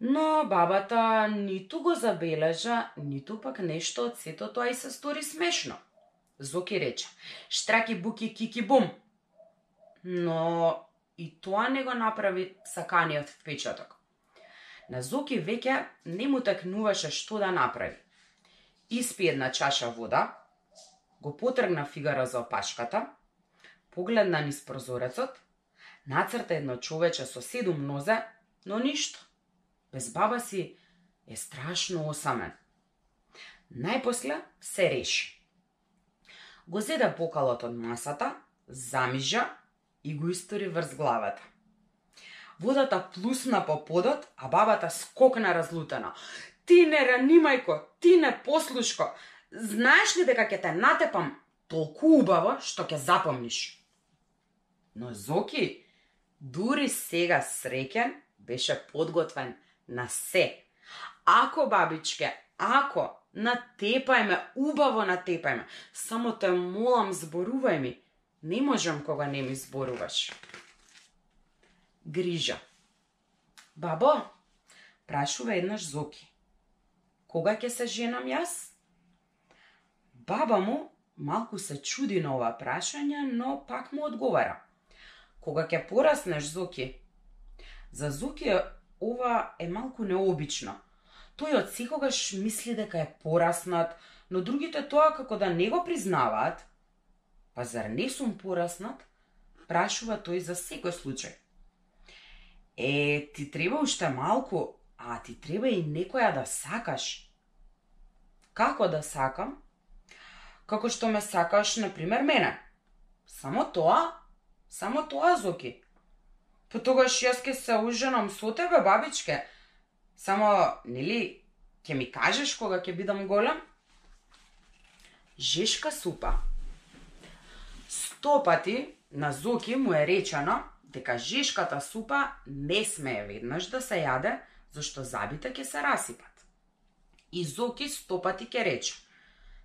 Но бабата ниту го забележа, ниту пак нешто од сето тоа и се стори смешно. Зоки рече, штраки буки кики бум. Но и тоа не го направи саканиот впечаток. На Зоки веќе не му такнуваше што да направи. Испи една чаша вода, го потргна фигара за опашката, погледна низ прозорецот Нацрта едно човече со седум нозе, но ништо. Без баба си е страшно осамен. Најпосле се реши. Го зеде покалот од масата, замижа и го истори врз главата. Водата плусна по подот, а бабата скокна разлутена. Ти не ранимајко, ти не послушко. Знаеш ли дека ќе те натепам толку убаво што ќе запомниш? Но Зоки дури сега среќен, беше подготвен на се. Ако, бабичке, ако, натепај убаво натепај ме, само те молам, зборувај ми. Не можам кога не ми зборуваш. Грижа. Бабо, прашува еднаш Зоки. Кога ќе се женам јас? Баба му малку се чуди на ова прашање, но пак му одговара – Кога ќе пораснеш, Зоки? За Зоки ова е малку необично. Тој од секогаш мисли дека е пораснат, но другите тоа како да не го признаваат. Па зар не сум пораснат? Прашува тој за секој случај. Е, ти треба уште малку, а ти треба и некоја да сакаш. Како да сакам? Како што ме сакаш, на пример, мене. Само тоа Само тоа, Зоки. По тогаш јас ке се уженам со тебе, бабичке. Само, нели, ќе ми кажеш кога ќе бидам голем? Жешка супа. Стопати на Зоки му е речено дека жешката супа не смее веднаш да се јаде, зашто забите ќе се расипат. И Зоки стопати ќе рече,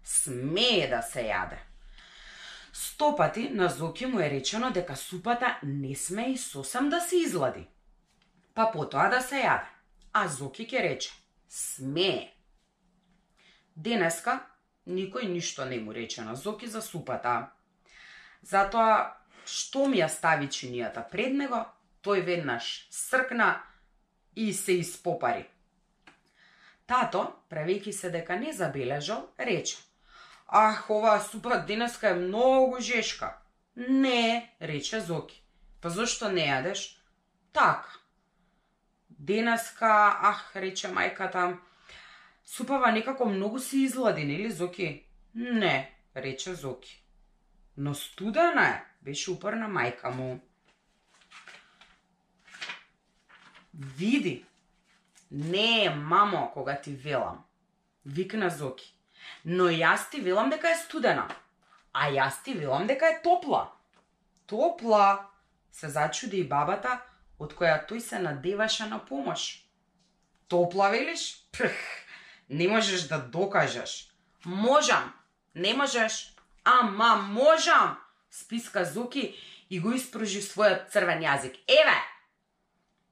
смее да се јаде. Стопати на Зоки му е речено дека супата не смее и сосем да се излади. Па потоа да се јаде. А Зоки ке рече, смее. Денеска никој ништо не му рече на Зоки за супата. Затоа, што ми ја стави чинијата пред него, тој веднаш сркна и се испопари. Тато, правејќи се дека не забележал, рече. Ах, оваа супа денеска е многу жешка. Не, рече Зоки. Па зошто не јадеш? Така. Денеска, ах, рече мајката, Супава некако многу се излади, нели, Зоки? Не, рече Зоки. Но студена е, беше упорна мајка му. Види, не е мамо кога ти велам, викна Зоки. Но јас ти велам дека е студена, а јас ти велам дека е топла. Топла, се зачуди и бабата, од која тој се надеваше на помош. Топла велиш? Прх, Не можеш да докажеш. Можам. Не можеш. Ама можам. Списка Зуки и го испружи својот црвен јазик. Еве!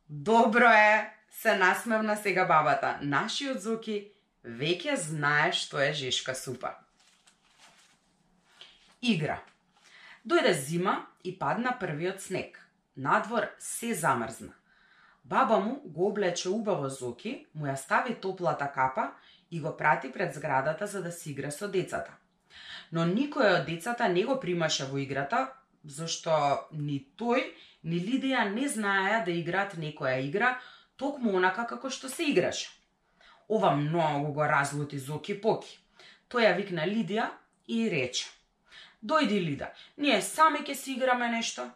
Добро е, се насмевна сега бабата. Нашиот Зуки веќе знае што е жешка супа. Игра. Дојде зима и падна првиот снег. Надвор се замрзна. Баба му го облече убаво Зоки, му ја стави топлата капа и го прати пред зградата за да си игра со децата. Но никој од децата не го примаше во играта, зашто ни тој, ни Лидија не знаеа да играат некоја игра, токму онака како што се играше. Ова многу го разлути Зоки Поки. Тој ја викна Лидија и рече. Дојди, Лида, ние сами ќе си играме нешто.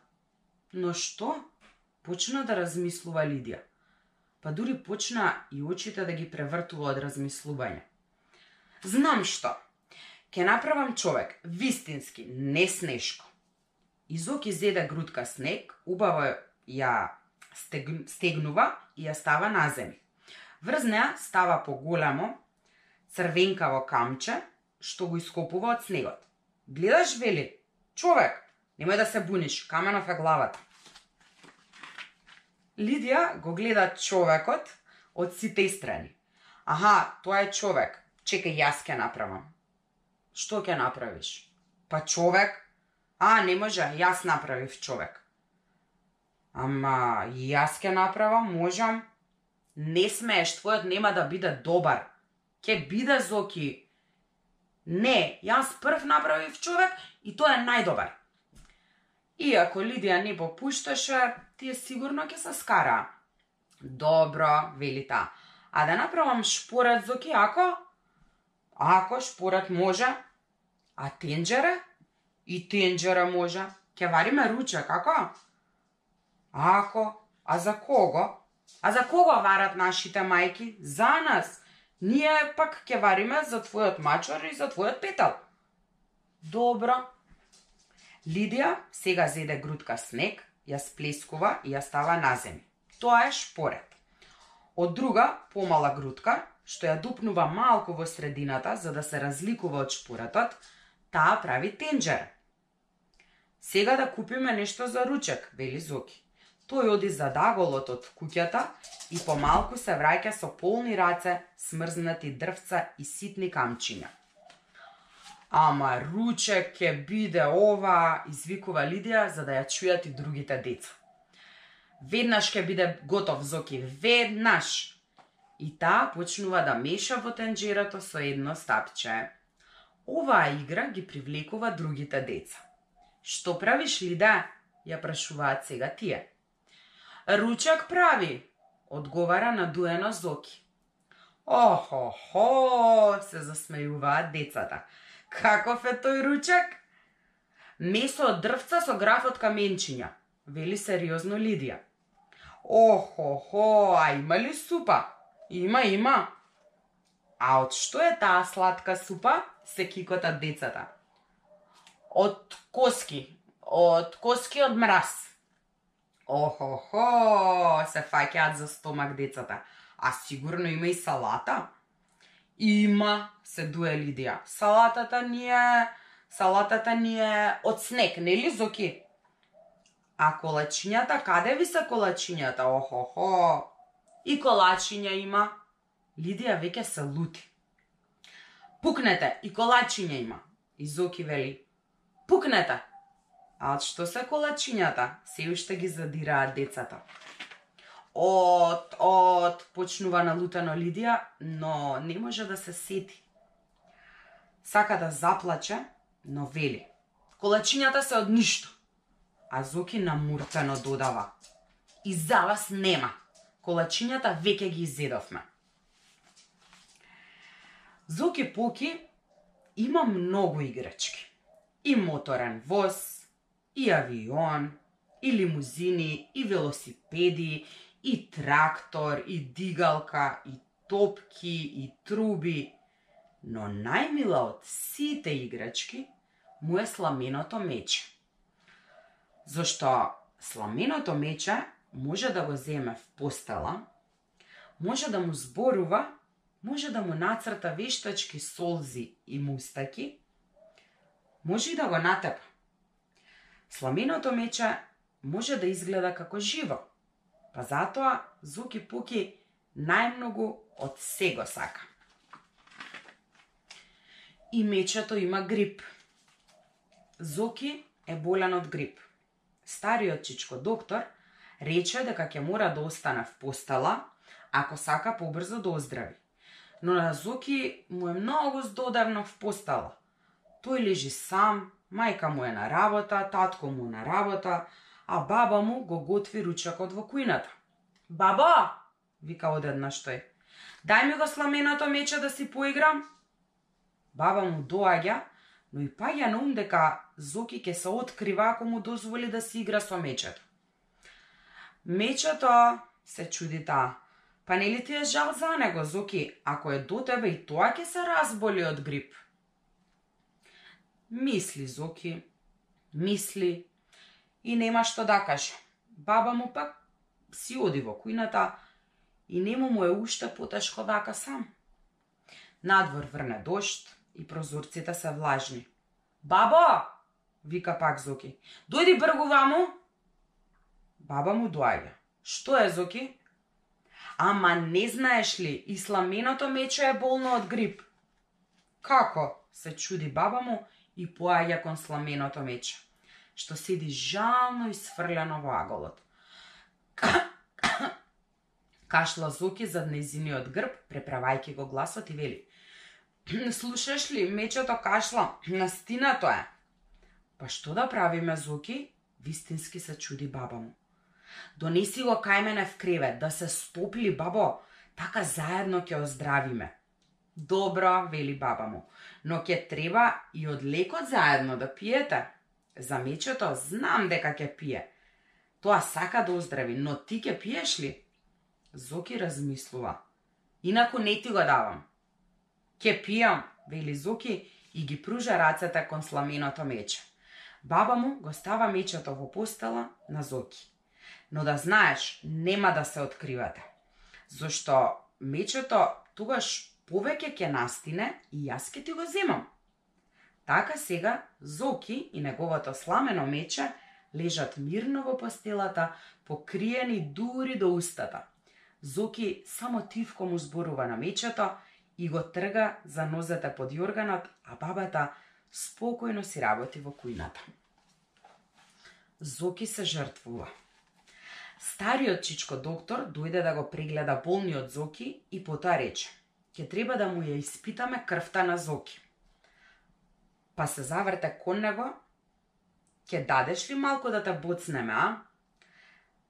Но што? Почна да размислува Лидија. Па дури почна и очите да ги превртува од размислување. Знам што. Ке направам човек, вистински, не снешко. Изоки изеда грудка снег, убаво ја стегнува и ја става на земи. Врз неа става поголемо, црвенкаво камче, што го ископува од снегот. Гледаш, вели, човек, немој да се буниш, каменов е главата. Лидија го гледа човекот од сите страни. Аха, тоа е човек. Чекај, јас ќе направам. Што ќе направиш? Па човек? А, не може, јас направив човек. Ама, јас ќе направам, можам. Не смееш, твојот нема да биде добар. Ке биде Зоки. Не, јас прв направив човек и тоа е најдобар. Иако Лидија не попушташе, тие сигурно ќе се скара. Добро, вели та. А да направам шпорат зоки ако? Ако шпорат може. А тенџера? И тенџера може. Ке вариме ручек, ако? Ако? А за кого? А за кого варат нашите мајки? За нас. Ние пак ќе вариме за твојот мачор и за твојот петал. Добро. Лидија сега зеде грудка снег, ја сплескува и ја става на земја. Тоа е шпорет. Од друга, помала грудка, што ја дупнува малку во средината за да се разликува од шпоретот, таа прави тенџер. Сега да купиме нешто за ручек, вели Зоки. Тој оди за даголот од куќата и помалку се враќа со полни раце, смрзнати дрвца и ситни камчиња. Ама ручек ќе биде ова, извикува Лидија за да ја чујат и другите деца. Веднаш ќе биде готов Зоки, веднаш. И таа почнува да меша во тенџерото со едно стапче. Оваа игра ги привлекува другите деца. Што правиш ли да? ја прашуваат сега тие. Ручак прави, одговара надуено Зоки. Охо-хо, се засмејуваат децата. Каков е тој ручак? Месо од дрвца со граф од каменчиња, вели сериозно Лидија. Охо-хо, а има ли супа? Има, има. А од што е таа сладка супа? Се кикотат децата. Од коски. Од коски од мраз. Охо-хо, се фаќаат за стомак децата. А сигурно има и салата? Има, се дуе Лидија. Салатата ни е... Салатата ни е од снег, нели Зоки? А колачињата, каде ви се колачињата? Охо-хо. И колачиња има. Лидија веќе се лути. Пукнете, и колачиња има. И Зоки вели, пукнете. А од што се колачињата? Се уште ги задираат децата. От, от, почнува налутано Лидија, но не може да се сети. Сака да заплаче, но вели. Колачињата се од ништо. А Зоки намуртено додава. И за вас нема. Колачињата веќе ги изедовме. Зоки Поки има многу играчки. И моторен воз, и авион, и лимузини, и велосипеди, и трактор, и дигалка, и топки, и труби. Но најмила од сите играчки му е сламеното мече. Зошто сламеното мече може да го земе в постела, може да му зборува, може да му нацрта вештачки солзи и мустаки, може и да го натепа. Сламеното мече може да изгледа како живо, па затоа Зуки Пуки најмногу од сего сака. И мечето има грип. Зоки е болен од грип. Стариот чичко доктор рече дека ќе мора да остане в постела ако сака побрзо да оздрави. Но на Зоки му е многу здодевно в постела. Тој лежи сам, мајка му е на работа, татко му на работа, а баба му го готви ручакот во кујната. Баба, вика одеднаш тој, дај ми го сламеното мече да си поиграм. Баба му доаѓа, но и паѓа на ум дека Зоки ќе се открива ако му дозволи да си игра со мечето. Мечето, се чуди таа, па нели ти е жал за него, Зоки, ако е до тебе и тоа ќе се разболи од грип. Мисли, Зоки, мисли и нема што да каже. Баба му пак си оди во кујната и нему му е уште потешко дака сам. Надвор врне дошт и прозорците се влажни. Бабо! вика пак Зоки. Дојди бргу ваму. Баба му доаѓа. Што е, Зоки? Ама не знаеш ли, и сламеното е болно од грип. Како? се чуди баба му и поаѓа кон сламеното мече, што седи жално и сврлено во аголот. Кашла Зоки зад незиниот грб, преправајќи го гласот и вели. Слушаш ли, мечето кашла, настина тоа е. Па што да правиме, Зоки? Вистински се чуди баба му. Донеси го кај мене в кревет, да се стопли, бабо, така заедно ќе оздравиме. Добро, вели баба му, но ќе треба и од лекот заедно да пиете. За мечето знам дека ќе пие. Тоа сака да оздрави, но ти ќе пиеш ли? Зоки размислува. Инаку не ти го давам. Ке пијам, вели Зоки и ги пружа рацете кон сламеното мече. Баба му го става мечето во постела на Зоки. Но да знаеш, нема да се откривате. Зошто мечето тогаш повеќе ќе настине и јас ќе ти го земам. Така сега Зоки и неговото сламено мече лежат мирно во постелата, покриени дури до устата. Зоки само тивко му зборува на мечето и го трга за нозете под јорганот, а бабата спокојно си работи во кујната. Зоки се жртвува. Стариот чичко доктор дојде да го прегледа болниот Зоки и потоа рече ќе треба да му ја испитаме крвта на Зоки. Па се заврте кон него, ќе дадеш ли малку да те боцнеме, а?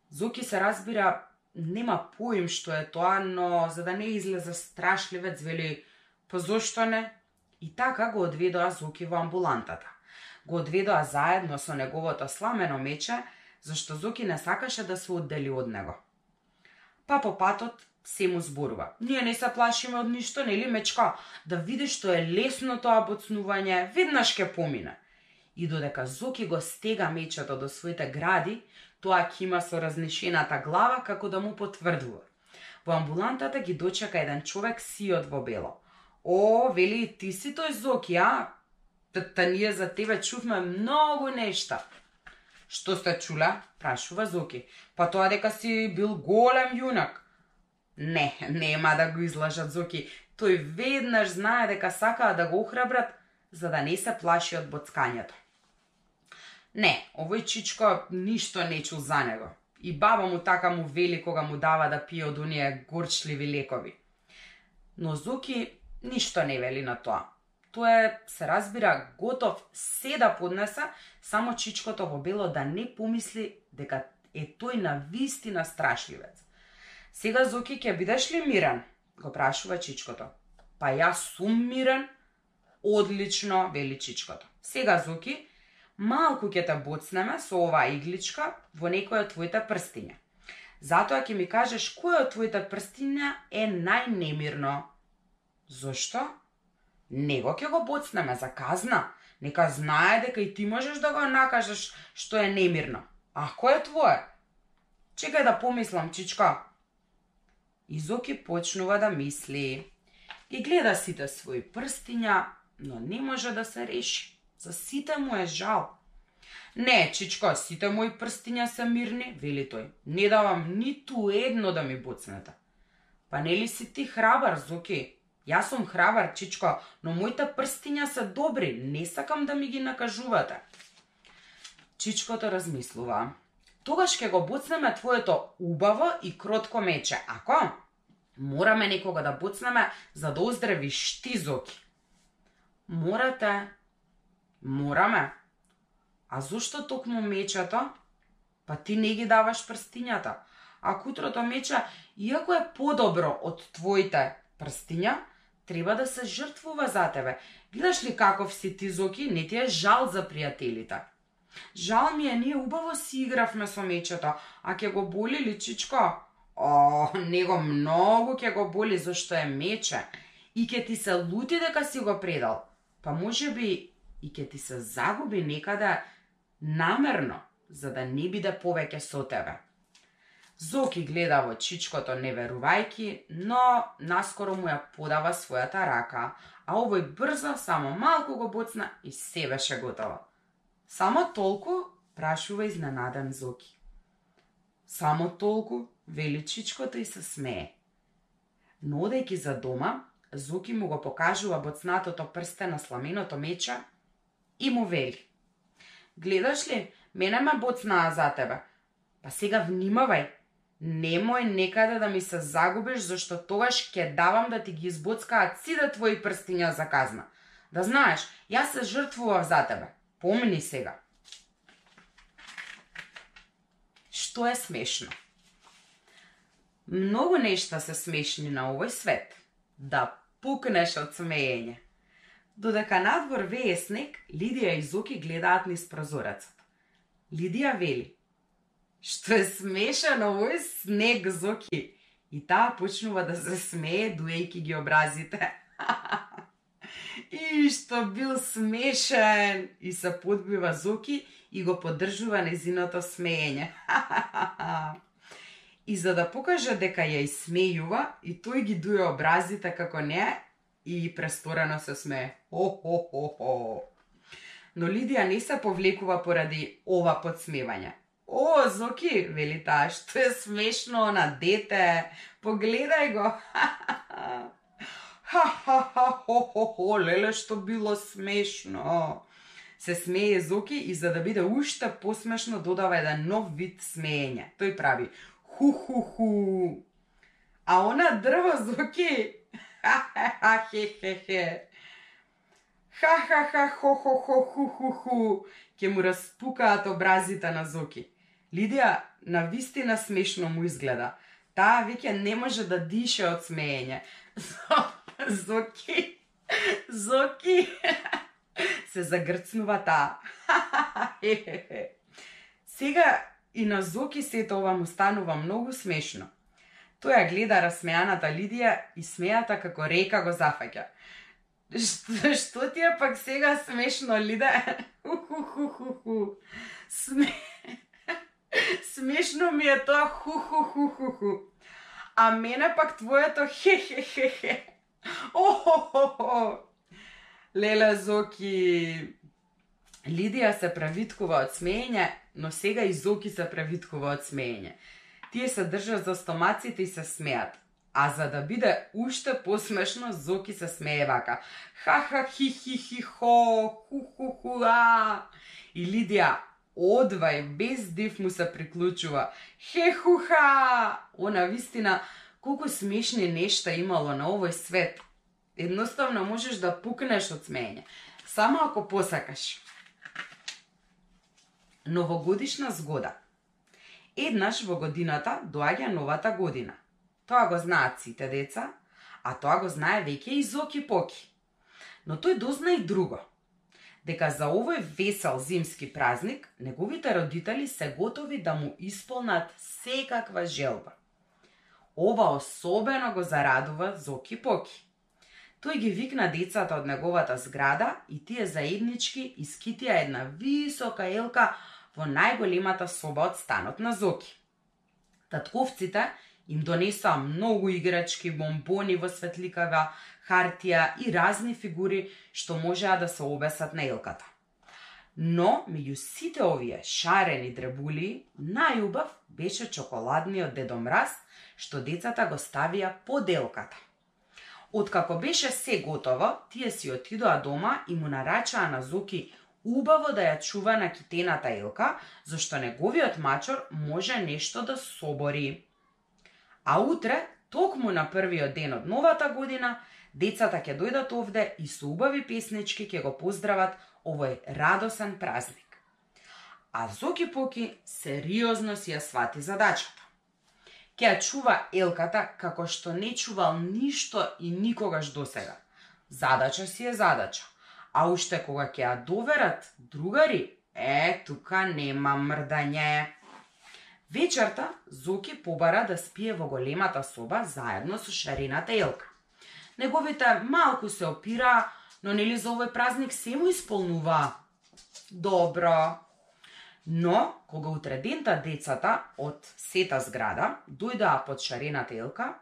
Зоки се разбира нема поим што е тоа, но за да не излезе страшливец, вели, па зошто не? И така го одведоа Зоки во амбулантата. Го одведоа заедно со неговото сламено мече, зашто Зоки не сакаше да се оддели од него. Па по патот се му зборува. Ние не се плашиме од ништо, нели мечка? Да видиш што е лесно тоа боцнување, веднаш ќе помине. И додека Зоки го стега мечето до своите гради, Тоа кима со разнешената глава како да му потврдува. Во амбулантата ги дочека еден човек сиот во бело. О, вели, ти си тој Зоки, а? Та, та ние за тебе чувме многу нешта. Што сте чула? Прашува Зоки. Па тоа дека си бил голем јунак. Не, нема да го излажат Зоки. тој веднаш знае дека сакаа да го охрабрат, за да не се плаши од боцкањето. Не, овој чичко ништо не чул за него. И баба му така му вели кога му дава да пие од оние горчливи лекови. Но Зоки ништо не вели на тоа. Тоа е, се разбира, готов се да поднеса, само чичкото во бело да не помисли дека е тој на вистина страшливец. Сега Зоки ќе бидеш ли мирен? го прашува чичкото. Па јас сум мирен. Одлично, вели чичкото. Сега Зоки, малку ќе те боцнеме со оваа игличка во некој од твоите прстиња. Затоа ќе ми кажеш кој од твоите прстиња е најнемирно. Зошто? Него ќе го боцнеме за казна. Нека знае дека и ти можеш да го накажеш што е немирно. А кој е твое? Чекај да помислам, чичка. Изоки почнува да мисли. И гледа сите своји прстиња, но не може да се реши. За сите му е жал. Не, чичко, сите мои прстиња се мирни, вели тој. Не давам ниту едно да ми боцнете. Па нели си ти храбар, Зоки? Јас сум храбар, чичко, но моите прстиња се добри, не сакам да ми ги накажувате. Чичкото размислува. Тогаш ќе го буцнеме твоето убаво и кротко мече, ако? Мораме некога да буцнеме за да оздравиш ти, Зоки. Морате. Мораме. А зошто токму мечето? Па ти не ги даваш прстињата. А кутрото мече, иако е подобро од твоите прстиња, треба да се жртвува за тебе. Гледаш ли каков си ти, Зоки, не ти е жал за пријателите. Жал ми е, ние убаво си игравме со мечето, а ќе го боли ли, чичко? О, него многу ќе го боли зашто е мече и ќе ти се лути дека си го предал. Па може би и ќе ти се загуби некаде намерно, за да не биде повеќе со тебе. Зоки гледа во чичкото неверувајки, но наскоро му ја подава својата рака, а овој брзо само малку го боцна и се беше готово. Само толку, прашува изненаден Зоки. Само толку, вели чичкото и се смее. Но одејќи за дома, Зоки му го покажува боцнатото прсте на сламеното меча и му вели. Гледаш ли, мене ме боцнаа за тебе. Па сега внимавај, немој некаде да ми се загубиш, зашто тогаш ќе давам да ти ги избоцкаат сите твои прстиња за казна. Да знаеш, јас се жртвував за тебе. Помни сега. Што е смешно? Многу нешта се смешни на овој свет. Да пукнеш од смеење. Додека надвор вее снег, Лидија и Зоки гледаат низ прозорецот. Лидија вели, што е смешен овој снег, Зоки. И таа почнува да се смее, дуејки ги образите. и што бил смешен! И се подбива Зоки и го поддржува незиното смеење. и за да покаже дека ја исмејува, и тој ги дуе образите како не и престорено се смее. Хо-хо-хо-хо. Но Лидија не се повлекува поради ова подсмевање. О, Зоки, вели таа, што е смешно на дете. Погледај го. Ха-ха-ха-хо-хо-хо, леле што било смешно. Се смее Зоки и за да биде уште посмешно додава еден нов вид смеење. Тој прави ху-ху-ху. А она дрво Зоки, ха-ха-ха-хе-хе-хе. Ха-ха-ха-хо-хо-хо-ху-ху-ху. Ке му распукаат образите на Зоки. Лидија на вистина смешно му изгледа. Таа веќе не може да дише од смеење. Зоки, Зоки, се загрцнува таа. Сега и на Зоки сето ова му станува многу смешно. Тој ја гледа разсмеаната Лидија и смејата како река го зафаќа. Што, што ти е пак сега смешно, Лида? Ху-ху-ху-ху-ху. Смешно ми е тоа ху-ху-ху-ху-ху. А мене пак твоето хе-хе-хе-хе. О-хо-хо-хо. Леле Зоки, Лидија се правиткува од смеење, но сега и Зоки се правиткува од смеење. Тие се држат за стомаците и се смеат. А за да биде уште посмешно, Зоки се смее вака. Ха-ха, хи-хи-хи-хо, ху-ху-ху-а. И Лидија одвај, без див му се приклучува. Хехуха! Она вистина, колку смешни нешта имало на овој свет. Едноставно можеш да пукнеш од смеење. Само ако посакаш. Новогодишна згода. Еднаш во годината доаѓа новата година. Тоа го знаат сите деца, а тоа го знае веќе и Зоки Поки. Но тој дозна и друго. Дека за овој весел зимски празник, неговите родители се готови да му исполнат секаква желба. Ова особено го зарадува Зоки Поки. Тој ги викна децата од неговата зграда и тие заеднички искитија една висока елка во најголемата соба од станот на Зоки. Татковците Им донесоа многу играчки, бомбони во светликава хартија и разни фигури што можеа да се обесат на елката. Но, меѓу сите овие шарени дребули, најубав беше чоколадниот Дедо Мраз, што децата го ставија под елката. Откако беше се готово, тие си отидоа дома и му нарачаа на Зоки убаво да ја чува на китената елка, зашто неговиот мачор може нешто да собори. А утре, токму на првиот ден од новата година, децата ќе дојдат овде и со убави песнички ќе го поздрават овој радосен празник. А Зоки Поки сериозно си ја свати задачата. Ке ја чува елката како што не чувал ништо и никогаш досега. Задача си е задача. А уште кога ќе ја доверат другари, е, тука нема мрдање. Вечерта Зоки побара да спие во големата соба заедно со шарината Елка. Неговите малку се опира, но нели за овој празник се му исполнува. Добро. Но, кога утредента децата од сета зграда дојдаа под шарената Елка,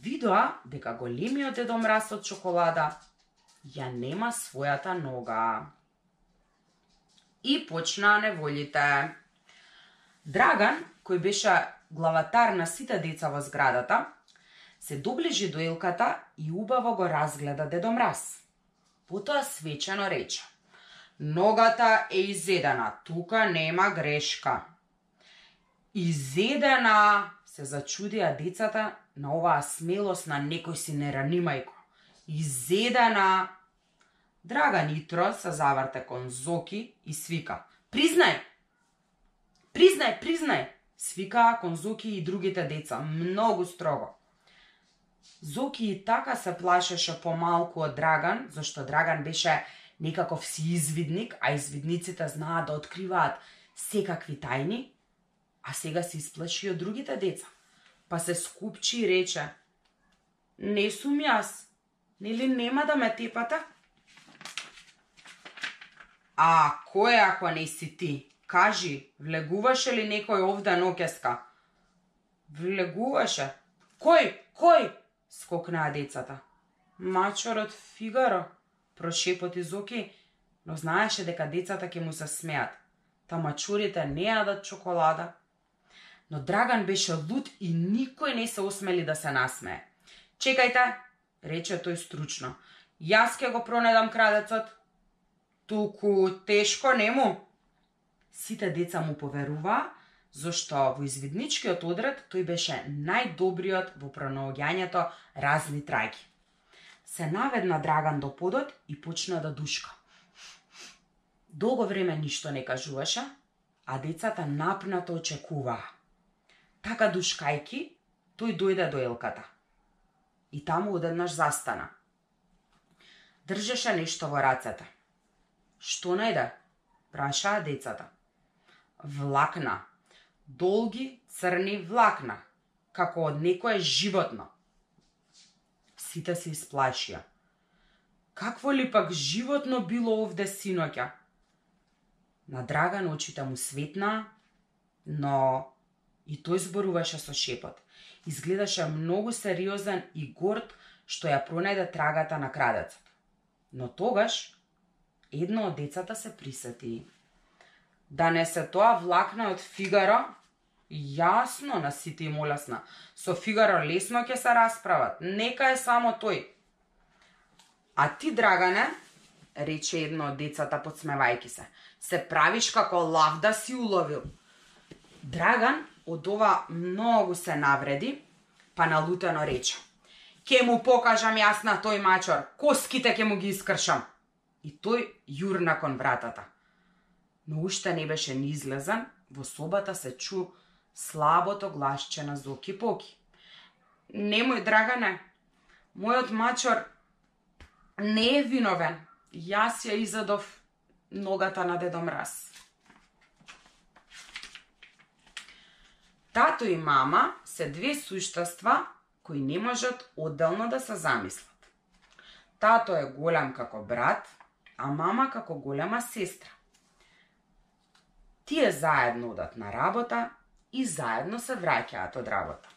видоа дека големиот Дедо Мраз од чоколада ја нема својата нога. И почнаа неволите. Драган, кој беше главатар на сите деца во зградата, се доближи до елката и убаво го разгледа Дедо Мраз. Потоа свечено рече. Ногата е изедена, тука нема грешка. Изедена, се зачудија децата на оваа смелост на некој си неранимајко. Изедена. драга Нитро се заврте кон Зоки и свика. Признај, Признај, признај, свикаа кон Зоки и другите деца, многу строго. Зоки и така се плашеше помалку од Драган, зашто Драган беше некаков си извидник, а извидниците знаат да откриваат секакви тајни, а сега се исплаши од другите деца. Па се скупчи и рече, не сум јас, нели нема да ме тепате? А кој ако не си ти? Кажи, влегуваше ли некој овде ноќеска? Влегуваше. Кој? Кој? Скокнаа децата. Мачорот Фигаро, прошепоти Зоки, но знаеше дека децата ќе му се смеат. Та мачурите не јадат чоколада. Но Драган беше луд и никој не се осмели да се насмее. Чекајте, рече тој стручно. Јас ќе го пронедам крадецот. Туку тешко нему? Сите деца му поверуваа, зашто во извидничкиот одред тој беше најдобриот во пронаоѓањето разни траги. Се наведна Драган до подот и почна да душка. Долго време ништо не кажуваше, а децата напнато очекуваа. Така душкајки, тој дојде до елката. И таму одеднаш застана. Држеше нешто во рацете. Што најде? Прашаа децата влакна. Долги црни влакна, како од некое животно. Сите се исплашија. Какво ли пак животно било овде синоќа? На Драган очите му светна, но и тој зборуваше со шепот. Изгледаше многу сериозен и горд што ја пронајде трагата на крадецот. Но тогаш едно од децата се присети да не се тоа влакна од Фигаро Јасно на сите им олесна. Со Фигаро лесно ќе се расправат. Нека е само тој. А ти, Драгане, рече едно од децата подсмевајки се, се правиш како лав да си уловил. Драган од ова многу се навреди, па налутено рече. Ке му покажам јас на тој мачор, коските ке му ги искршам. И тој јурна кон вратата. Но уште не беше ни излезан, во собата се чу слабото гласче на Зоки Поки. Немој, Драгане, мојот мачор не е виновен. Јас ја изадов ногата на Дедо Мраз. Тато и мама се две суштества кои не можат одделно да се замислат. Тато е голем како брат, а мама како голема сестра. Тие заедно одат на работа и заедно се враќаат од работа.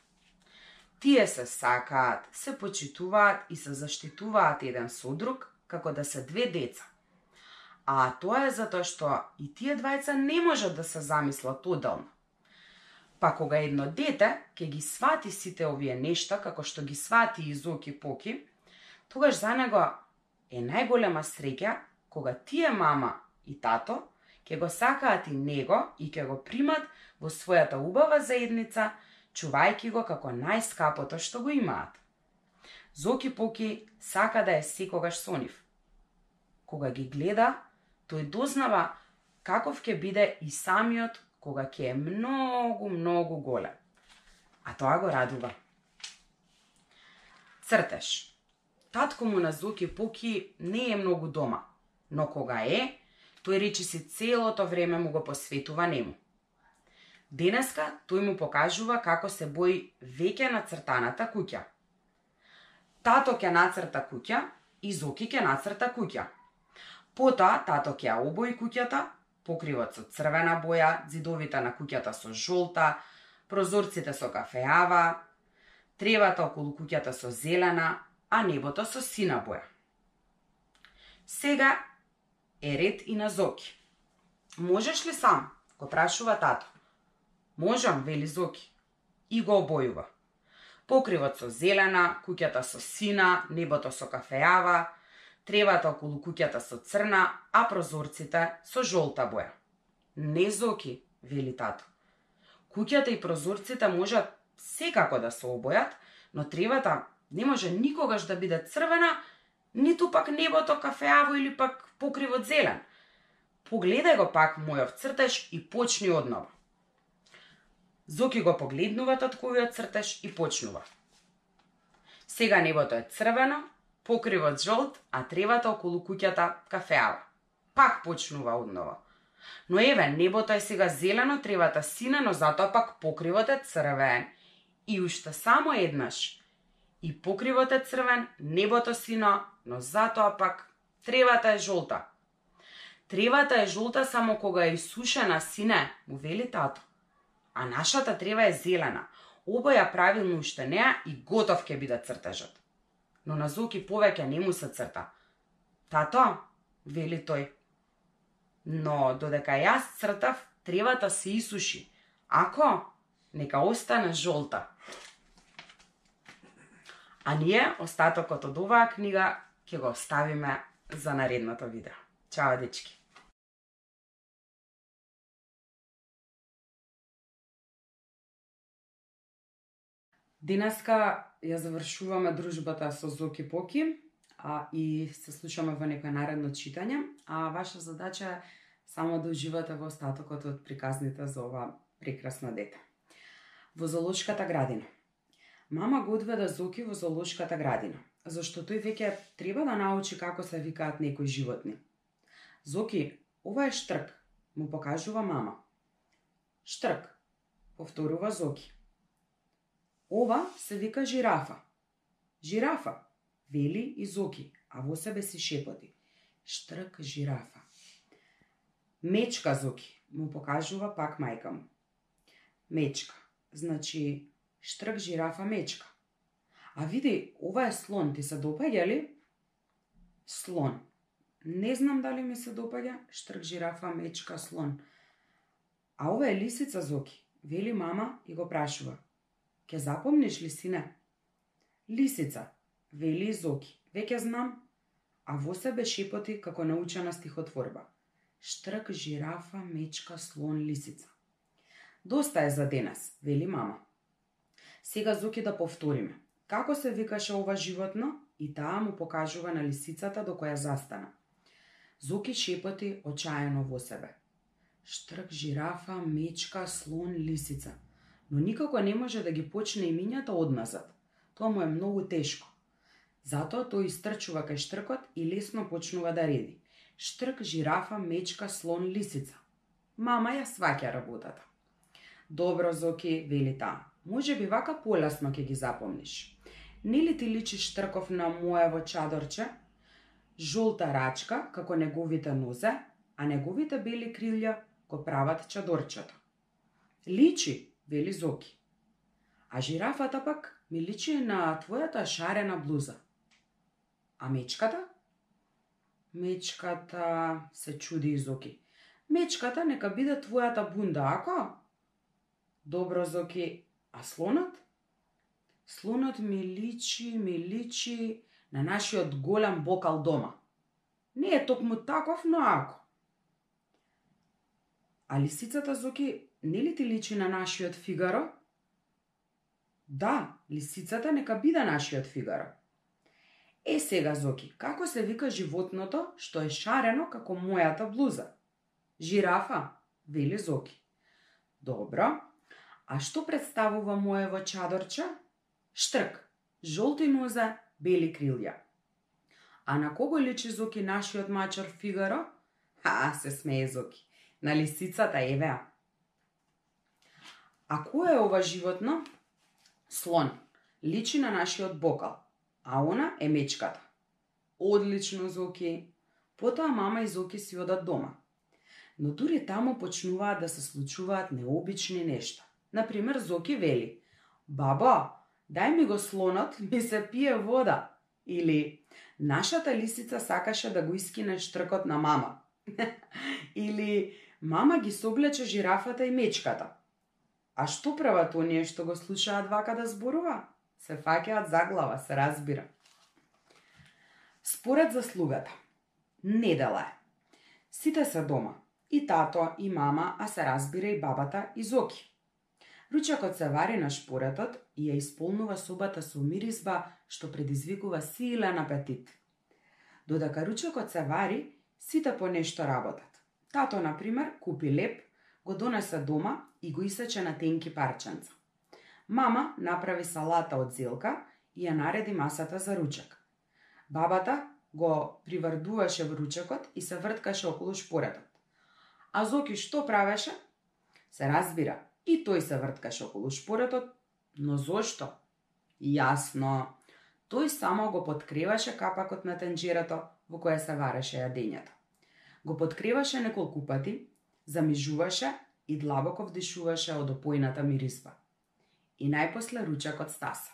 Тие се сакаат, се почитуваат и се заштитуваат еден со друг, како да се две деца. А тоа е затоа што и тие двајца не можат да се замислат одделно. Па кога едно дете ќе ги свати сите овие нешта како што ги свати и Зоки Поки, тогаш за него е најголема среќа кога тие мама и тато ќе го сакаат и него и ќе го примат во својата убава заедница, чувајќи го како најскапото што го имаат. Зоки Поки сака да е секогаш со нив. Кога ги гледа, тој дознава каков ќе биде и самиот кога ќе е многу, многу голем. А тоа го радува. Цртеш. Татко му на Зоки Поки не е многу дома, но кога е, тој речи си целото време му го посветува нему. Денеска тој му покажува како се бои веќе нацртаната куќа. Тато ќе нацрта куќа и Зоки ќе нацрта куќа. Потоа тато ќе обои куќата, покривот со црвена боја, зидовите на куќата со жолта, прозорците со кафеава, тревата околу куќата со зелена, а небото со сина боја. Сега е ред и на Зоки. Можеш ли сам? го прашува тато. Можам, вели Зоки. И го обојува. Покривот со зелена, куќата со сина, небото со кафеава, тревата околу куќата со црна, а прозорците со жолта боја. Не Зоки, вели тато. Куќата и прозорците можат секако да се обојат, но тревата не може никогаш да биде црвена, ниту пак небото кафеаво или пак покривот зелен. Погледај го пак мојов цртеж и почни однова. Зоки го погледнува татковиот цртеж и почнува. Сега небото е црвено, покривот жолт, а тревата околу куќата кафеава. Пак почнува однова. Но еве, небото е сега зелено, тревата сина, но затоа пак покривот е црвен. И уште само еднаш. И покривот е црвен, небото сино, но затоа пак тревата е жолта. Тревата е жолта само кога е исушена, сине, му вели тато. А нашата трева е зелена. Обоја правилно уште неа и готов ќе биде цртежот. Но на Зоки повеќе не му се црта. Тато, вели тој. Но додека јас цртав, тревата се исуши. Ако, нека остане жолта. А ние, остатокот од оваа книга, ќе го оставиме за наредното видео. Чао, дечки! Денеска ја завршуваме дружбата со Зоки Поки а, и се слушаме во некој наредно читање, а ваша задача е само да уживате во остатокот од приказните за ова прекрасно дете. Во золушката градина. Мама го одведа Зоки во зоолошката градина, зашто тој веќе треба да научи како се викаат некои животни. Зоки, ова е штрк, му покажува мама. Штрк, повторува Зоки. Ова се вика жирафа. Жирафа, вели и Зоки, а во себе си шепоти. Штрк жирафа. Мечка Зоки, му покажува пак мајка му. Мечка, значи штрк жирафа мечка. А види, ова е слон, ти се допаѓа ли? Слон. Не знам дали ми се допаѓа, штрк жирафа мечка слон. А ова е лисица Зоки, вели мама и го прашува. Ке запомниш ли, сине? Лисица, вели Зоки. Веќе знам, а во себе шепоти како научена стихотворба. Штрк, жирафа, мечка, слон, лисица. Доста е за денес, вели мама. Сега Зоки да повториме. Како се викаше ова животно? И таа му покажува на лисицата до која застана. Зоки шепоти очаено во себе. Штрк, жирафа, мечка, слон, лисица. Но никако не може да ги почне имињата одназад. Тоа му е многу тешко. Затоа тој истрчува кај штркот и лесно почнува да реди. Штрк, жирафа, мечка, слон, лисица. Мама ја сваќа работата. Добро, Зоки, вели таа. Може би вака полесно ќе ги запомниш. Нели ти личи штрков на моево чадорче? Жолта рачка, како неговите нозе, а неговите бели крилја го прават чадорчето. Личи, вели Зоки. А жирафата пак ми личи на твојата шарена блуза. А мечката? Мечката, се чуди Зоки. Мечката нека биде твојата бунда, ако? Добро, Зоки, а слонот? Слонот ми личи, ми личи на нашиот голем бокал дома. Не е токму таков, но ако. А лисицата Зоки нели ти личи на нашиот Фигаро? Да, лисицата нека биде нашиот Фигаро. Е сега, Зоки, како се вика животното што е шарено како мојата блуза? Жирафа, вели Зоки. Добро. А што представува моево чадорче? Штрк, жолти нозе, бели крилја. А на кого личи Зоки нашиот мачар Фигаро? Ха, се смее Зоки. На лисицата Евеа. А кој е ова животно? Слон. Личи на нашиот бокал. А она е мечката. Одлично, Зоки. Потоа мама и Зоки си одат дома. Но дури таму почнуваат да се случуваат необични нешта. Например, Зоки вели: "Баба, дај ми го слонот, ми се пие вода. Или, нашата лисица сакаше да го искине штркот на мама. Или, мама ги соблече жирафата и мечката. А што прават оние што го слушаат вака да зборува? Се фаќаат за глава, се разбира. Според заслугата. Недела е. Сите се дома. И тато, и мама, а се разбира и бабата и Зоки. Ручакот се вари на шпоретот и ја исполнува собата со миризба што предизвикува силен апетит. Додека ручакот се вари, сите по нешто работат. Тато, на пример, купи леп, го донесе дома и го исече на тенки парченца. Мама направи салата од зелка и ја нареди масата за ручак. Бабата го приврдуваше в ручакот и се врткаше околу шпоретот. А Зоки што правеше? Се разбира, И тој се врткаше околу шпоретот, но зошто? Јасно. Тој само го подкриваше капакот на тенџерето во кое се вареше јадењето. Го подкриваше неколку пати, замижуваше и длабоко вдишуваше од опојната мирисба. И најпосле ручакот стаса.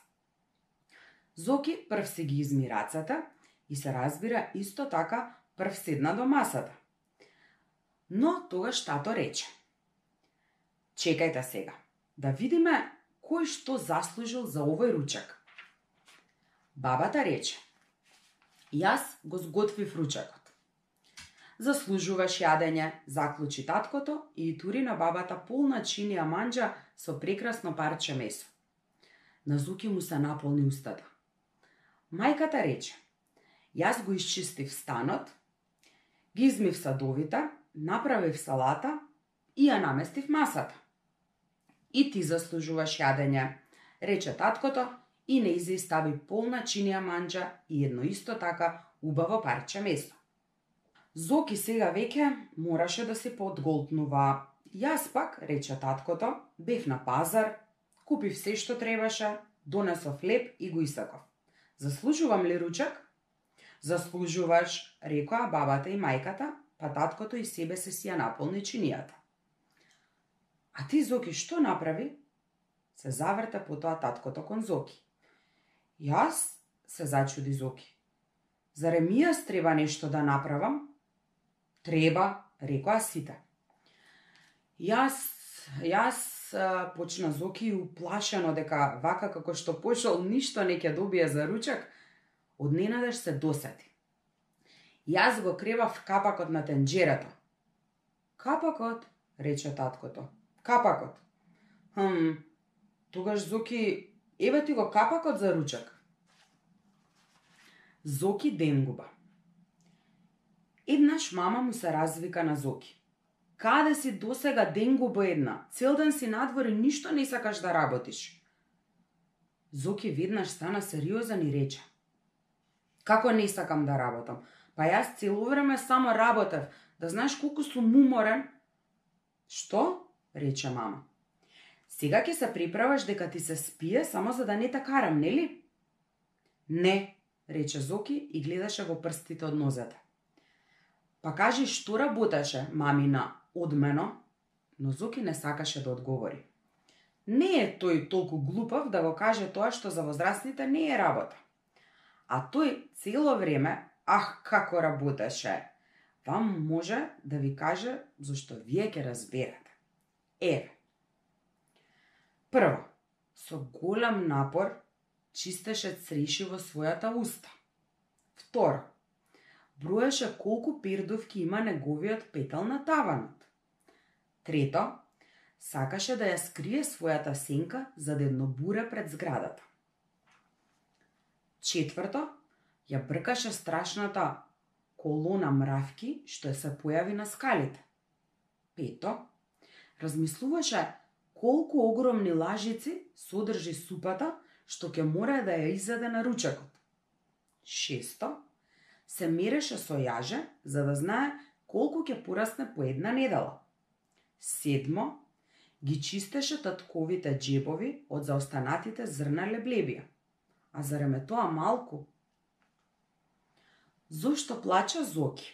Зоки прв си ги изми рацата и се разбира исто така прв седна до масата. Но тогаш тато рече – Чекајте да сега. Да видиме кој што заслужил за овој ручак. Бабата рече. Јас го сготвив ручакот. Заслужуваш јадење, заклучи таткото и тури на бабата полна чинија манџа со прекрасно парче месо. На Зуки му се наполни устата. Мајката рече. Јас го исчистив станот, ги измив садовите, направив салата и ја наместив масата. И ти заслужуваш јадење, рече таткото и не стави полна чинија манџа и едно исто така убаво парче месо. Зоки сега веќе мораше да се подголтнува. Јас пак, рече таткото, бев на пазар, купив се што требаше, донесов леп и го исаков. Заслужувам ли ручак? Заслужуваш, рекоа бабата и мајката, па таткото и себе се си ја наполни чинијата. А ти, Зоки, што направи? Се заврта по тоа таткото кон Зоки. Јас се зачуди Зоки. Зарем и јас треба нешто да направам? Треба, рекоа сите. Јас, јас, почна Зоки уплашено дека вака како што пошол ништо не ќе добие за од ненадеж се досети. Јас го кревав капакот на тенџерата. Капакот, рече таткото. Капакот. Хм, тогаш Зоки, еве ти го капакот за ручак. Зоки Денгуба Еднаш мама му се развика на Зоки. Каде си досега Денгуба една? Цел ден си надвор и ништо не сакаш да работиш. Зоки веднаш стана сериозен и рече. Како не сакам да работам? Па јас цело време само работев. Да знаеш колку сум уморен. Што? Рече мама. Сега ќе се приправаш дека ти се спие само за да не те карам, нели? Не, рече Зоки и гледаше во прстите од нозете. Па кажи што работеше, мамина, од мено, но Зоки не сакаше да одговори. Не е тој толку глупав да го каже тоа што за возрастните не е работа. А тој цело време, ах, како работеше, вам може да ви каже зашто вие ќе разберете. Еве. Прво, со голем напор чистеше цреши во својата уста. Второ, броеше колку пердовки има неговиот петал на таванот. Трето, сакаше да ја скрие својата сенка за да еднобуре пред зградата. Четврто, ја бркаше страшната колона мравки што се појави на скалите. Пето, размислуваше колку огромни лажици содржи супата што ќе мора да ја изеде на ручекот. Шесто, се мереше со јаже за да знае колку ќе порасне по една недела. Седмо, ги чистеше татковите джебови од заостанатите зрна леблебија. А зареме тоа малку? Зошто плача Зоки?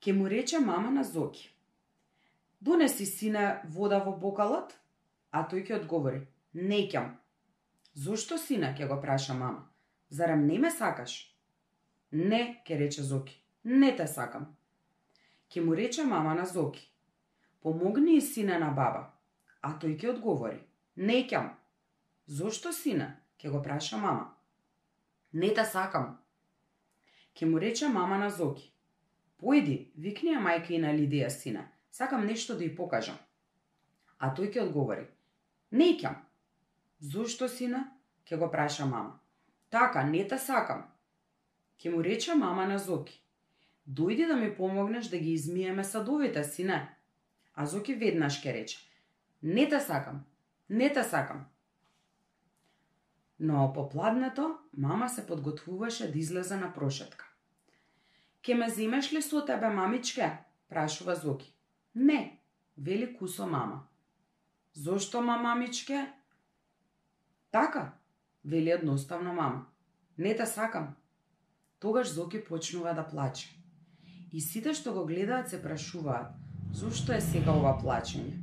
Ке му рече мама на Зоки. Донеси сине вода во бокалот? А тој ќе одговори. Не ќам. Зошто сина, ќе го праша мама. Зарем не ме сакаш? Не, ќе рече Зоки. Не те сакам. Ке му рече мама на Зоки. Помогни и сина на баба. А тој ќе одговори. Не ќам. Зошто сина? Ќе го праша мама. Не те сакам. Ке му рече мама на Зоки. Појди, викни ја мајка и на Лидија сина. Сакам нешто да ја покажам. А тој ќе одговори. Не ќам. Зошто, сина? Ке го праша мама. Така, не те сакам. Ке му рече мама на Зоки. Дојди да ми помогнеш да ги измиеме садовите, сине. А Зоки веднаш ке рече. Не те сакам. Не те сакам. Но попладнето, мама се подготвуваше да излезе на прошетка. Ке ме земеш ли со тебе, мамичке? Прашува Зоки. Не, вели кусо мама. Зошто, мамамичке? Така, вели едноставно мама. Не те сакам. Тогаш Зоки почнува да плаче. И сите што го гледаат се прашуваат, зошто е сега ова плачење?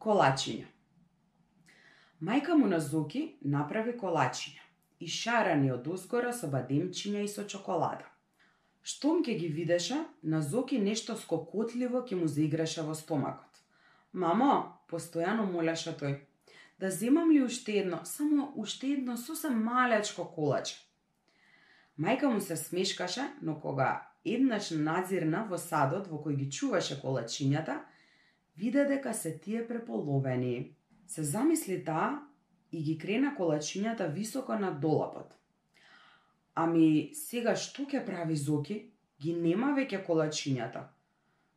Колачиња. Мајка му на Зоки направи колачиња и шарани од узгора со бадемчиња и со чоколада. Штом ке ги видеше, на Зоки нешто скокотливо ке му заиграше во стомакот. Мамо, постојано молеше тој, да земам ли уште едно, само уште едно сосем малечко колаче. Мајка му се смешкаше, но кога еднаш надзирна во садот во кој ги чуваше колачињата, виде дека се тие преполовени. Се замисли таа и ги крена колачињата високо над долапот. Ами, сега што ќе прави Зоки? Ги нема веќе колачињата.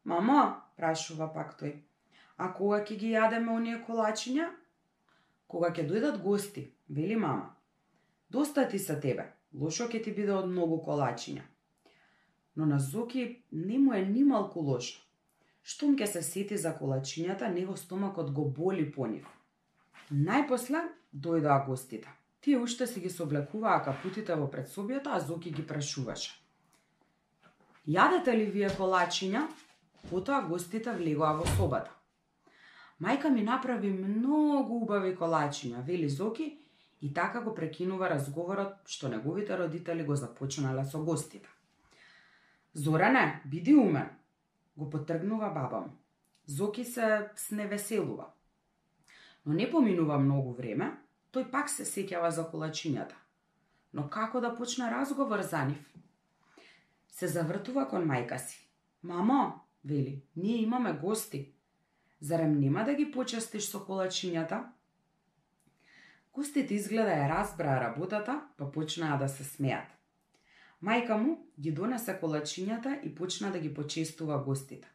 Мама, прашува пак тој, а кога ќе ги јадеме оние колачиња? кога ќе дојдат гости, вели мама. Доста ти са тебе, лошо ќе ти биде од многу колачиња. Но на Зоки не му е ни малку лошо. Штом ќе се сети за колачињата, него стомакот го боли по нив. Најпосле дојдоа гостите. Тие уште си ги соблекуваа капутите во предсобијата, а Зоки ги прашуваше. Јадете ли вие колачиња? Потоа гостите влегоа во собата. Мајка ми направи многу убави колачиња, вели Зоки, и така го прекинува разговорот што неговите родители го започнале со гостите. Зоране, биди умен, го потргнува баба му. Зоки се сневеселува. Но не поминува многу време, тој пак се сеќава за колачињата. Но како да почне разговор за нив? Се завртува кон мајка си. Мамо, вели, ние имаме гости. Зарем нема да ги почестиш со колачињата? Гостите изгледа ја разбраа работата, па почнаа да се смеат. Мајка му ги донесе колачињата и почна да ги почестува гостите.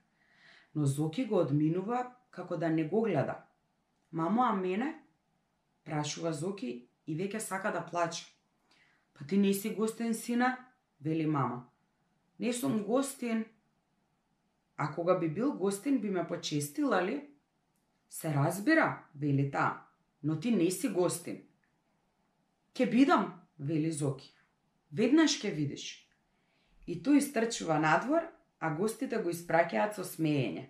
Но Зоки го одминува како да не го гледа. Мамо, а мене? Прашува Зоки и веќе сака да плаче. Па ти не си гостен, сина? Вели мама. Не сум гостен. А кога би бил гостен би ме почестила ли? Се разбира, вели таа но ти не си гостен. Ке бидам, вели Зоки. Веднаш ке видиш. И тој истрчува надвор, а гостите го испраќаат со смеење.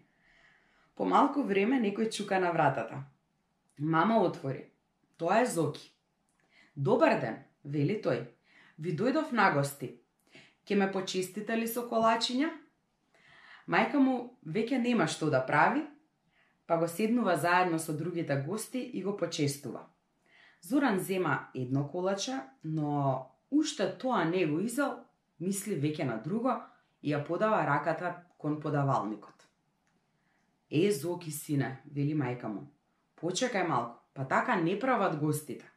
По малку време некој чука на вратата. Мама отвори. Тоа е Зоки. Добар ден, вели тој. Ви дојдов на гости. Ке ме почистите ли со колачиња? Мајка му веќе нема што да прави, па го седнува заедно со другите гости и го почестува. Зоран зема едно колаче, но уште тоа не го изел, мисли веќе на друго и ја подава раката кон подавалникот. Е, Зоки, сине, вели мајка му, почекај малку, па така не прават гостите.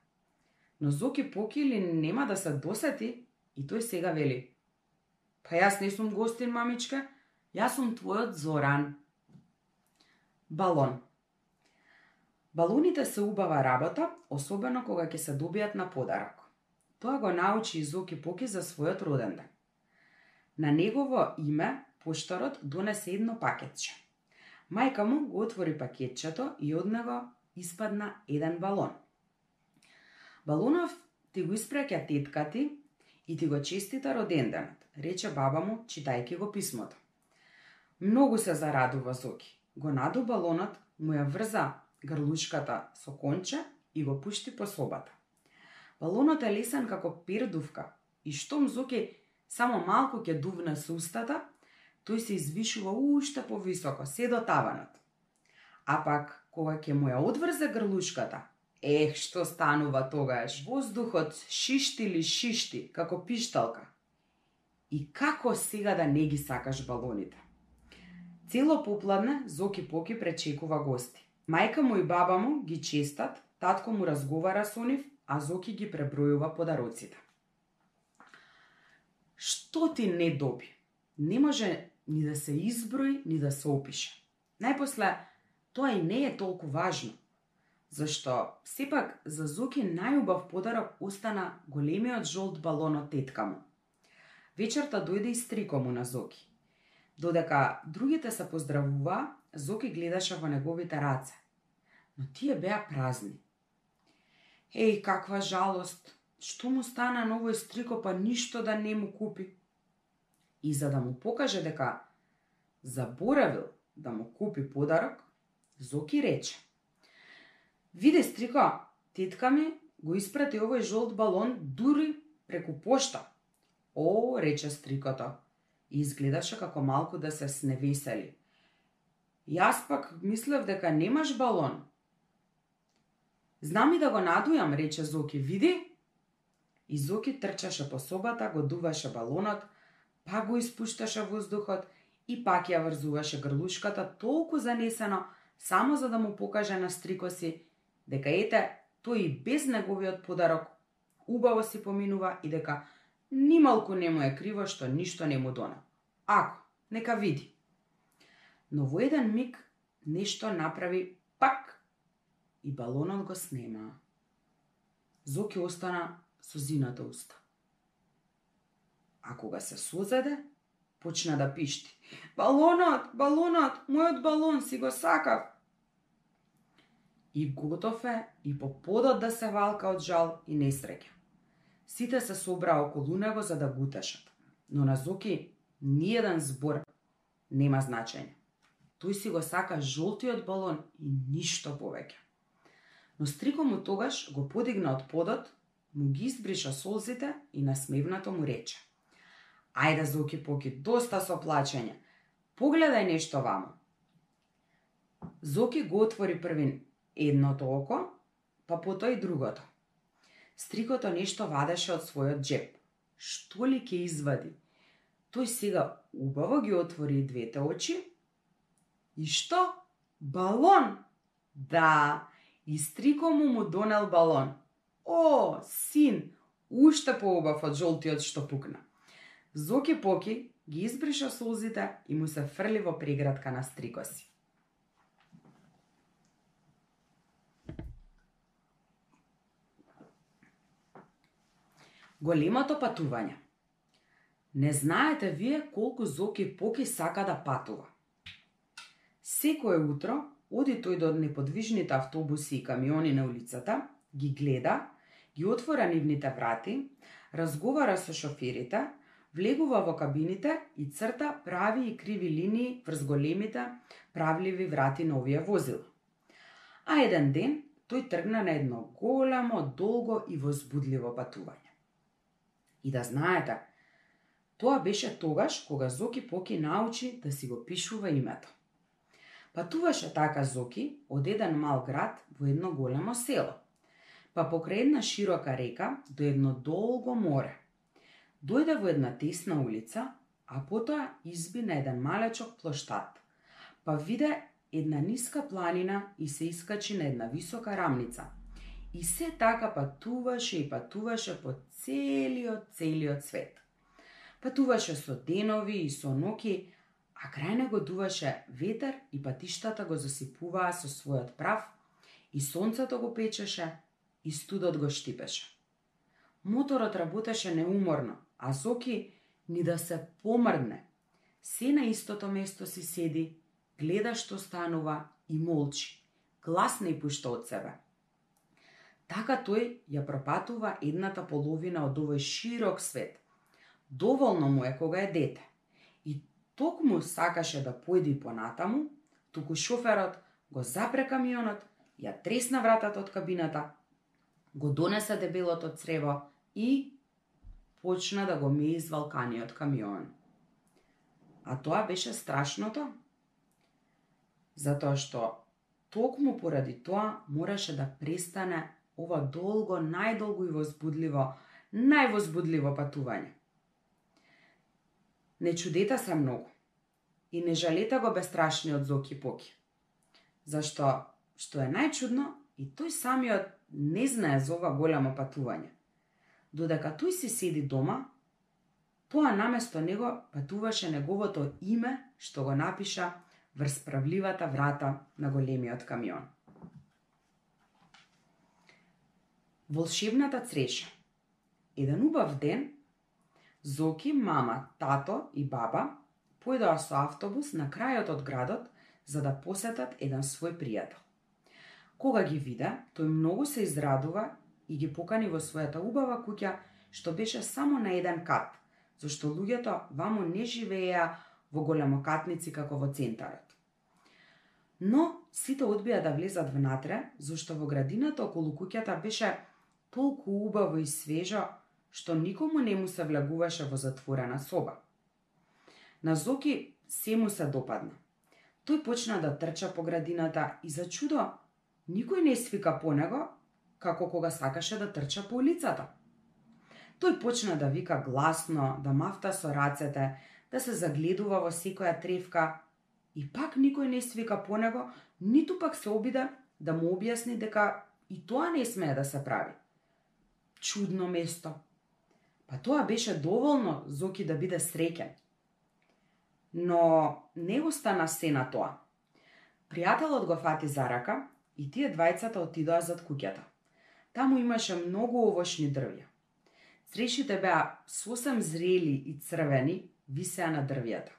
Но Зоки покили нема да се досети и тој сега вели. Па јас не сум гостин, мамичка, јас сум твојот Зоран. Балон. Балоните се убава работа, особено кога ќе се добијат на подарок. Тоа го научи и Зоки Поки за својот роден ден. На негово име поштарот донесе едно пакетче. Мајка му го отвори пакетчето и од него испадна еден балон. Балонов ти го испраќа тетка ти и ти го честита роденденот, рече баба му, читајќи го писмото. Многу се зарадува Зоки го наду балонот, му ја врза грлучката со конче и го пушти по собата. Балонот е лесен како пердувка и штом Зоки само малку ќе дувне со устата, тој се извишува уште повисоко, се до таванот. А пак, кога ќе му ја одврзе грлушката? ех, што станува тогаш? Воздухот шишти или шишти, како пишталка. И како сега да не ги сакаш балоните? Цело попладне Зоки Поки пречекува гости. Мајка му и баба му ги честат, татко му разговара со нив, а Зоки ги пребројува подароците. Што ти не доби? Не може ни да се изброи, ни да се опише. Најпосле, тоа и не е толку важно. Зашто, сепак, за Зоки најубав подарок остана големиот жолт балон од тетка му. Вечерта дојде и стрико му на Зоки. Додека другите се поздравува, Зоки гледаше во неговите раце. Но тие беа празни. Еј, каква жалост! Што му стана на овој стрико, па ништо да не му купи? И за да му покаже дека заборавил да му купи подарок, Зоки рече. Виде, стрико, тетка ми го испрати овој жолт балон дури преку пошта. О, рече стрикото, и изгледаше како малку да се сневесели. Јас пак мислев дека немаш балон. Знам и да го надујам, рече Зоки, види? И Зоки трчаше по собата, го дуваше балонот, па го испушташе воздухот и пак ја врзуваше грлушката толку занесено, само за да му покаже на стрико си дека ете, тој и без неговиот подарок убаво си поминува и дека Нималку не му е криво што ништо не му дона. Ако, нека види. Но во еден миг нешто направи пак и балонот го снема. Зоки остана со зината уста. А кога се созаде, почна да пишти. Балонот, балонот, мојот балон си го сакав. И готов е и по подот да се валка од жал и несреќа. Сите се собраа околу него за да го утешат. Но на Зоки ниеден збор нема значење. Тој си го сака жолтиот балон и ништо повеќе. Но стрико му тогаш го подигна од подот, му ги избриша солзите и насмевнато му рече. Ајде, Зоки Поки, доста со плачење. Погледај нешто вамо. Зоки го отвори првин едното око, па потоа и другото. Стрикото нешто вадеше од својот джеб. Што ли ќе извади? Тој сега убаво ги отвори двете очи. И што? Балон! Да, и стрико му му донел балон. О, син, уште поубав од жолтиот што пукна. Зоки Поки ги избриша солзите и му се фрли во преградка на стрико Големото патување Не знаете вие колку Зоки Поки сака да патува. Секое утро оди тој до неподвижните автобуси и камиони на улицата, ги гледа, ги отвора нивните врати, разговара со шоферите, влегува во кабините и црта прави и криви линии врз големите правливи врати на овие возила. А еден ден тој тргна на едно големо, долго и возбудливо патување. И да знаете, тоа беше тогаш кога Зоки Поки научи да си го пишува името. Патуваше така Зоки од еден мал град во едно големо село, па покрај една широка река до едно долго море. Дојде во една тесна улица, а потоа изби на еден малечок плоштад, па виде една ниска планина и се искачи на една висока рамница – И се така патуваше и патуваше по целиот, целиот свет. Патуваше со денови и со ноки, а крај него дуваше ветер и патиштата го засипуваа со својот прав, и сонцето го печеше, и студот го штипеше. Моторот работеше неуморно, а Зоки ни да се помрдне. Се на истото место си седи, гледа што станува и молчи. Глас не пушта од себе. Така тој ја пропатува едната половина од овој широк свет. Доволно му е кога е дете. И токму сакаше да појде понатаму, туку шоферот го запре камионот, ја тресна вратата од кабината, го донесе дебелото црево и почна да го мее извалканиот камион. А тоа беше страшното, затоа што токму поради тоа мораше да престане ова долго, најдолго и возбудливо, највозбудливо патување. Не чудета се многу и не жалете го бестрашниот Зоки Поки. Зашто, што е најчудно, и тој самиот не знае за ова голямо патување. Додека тој си седи дома, тоа наместо него патуваше неговото име што го напиша врз правливата врата на големиот камион. Волшебната цреша. Еден убав ден, Зоки, мама, тато и баба појдоа со автобус на крајот од градот за да посетат еден свој пријател. Кога ги виде, тој многу се израдува и ги покани во својата убава куќа, што беше само на еден кат, зашто луѓето ваму не живееа во големокатници како во центарот. Но сите одбија да влезат внатре, зашто во градината околу куќата беше толку убаво и свежо, што никому не му се влагуваше во затворена соба. На Зоки се му се допадна. Тој почна да трча по градината и за чудо никој не свика по него, како кога сакаше да трча по улицата. Тој почна да вика гласно, да мафта со рацете, да се загледува во секоја тревка и пак никој не свика по него, ниту пак се обида да му објасни дека и тоа не смее да се прави чудно место. Па тоа беше доволно Зоки да биде среќен. Но не остана се на тоа. Пријателот го фати за рака и тие двајцата отидоа зад куќата. Таму имаше многу овошни дрвја. Срешите беа сосем зрели и црвени, висеа на дрвјата.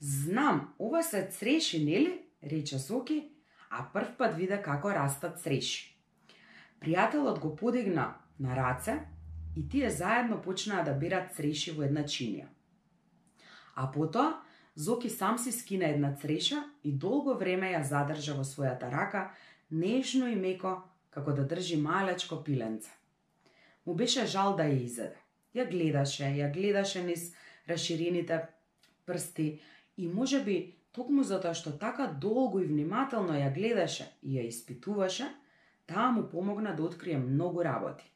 Знам, ова се цреши, нели? рече Соки, а прв пат виде како растат цреши. Пријателот го подигна на раце и тие заедно почнаа да берат цреши во една чинија. А потоа, Зоки сам си скина една цреша и долго време ја задржа во својата рака, нежно и меко, како да држи малечко пиленце. Му беше жал да ја изеде. Ја гледаше, ја гледаше низ расширените прсти и може би токму затоа што така долго и внимателно ја гледаше и ја испитуваше, таа му помогна да открие многу работи.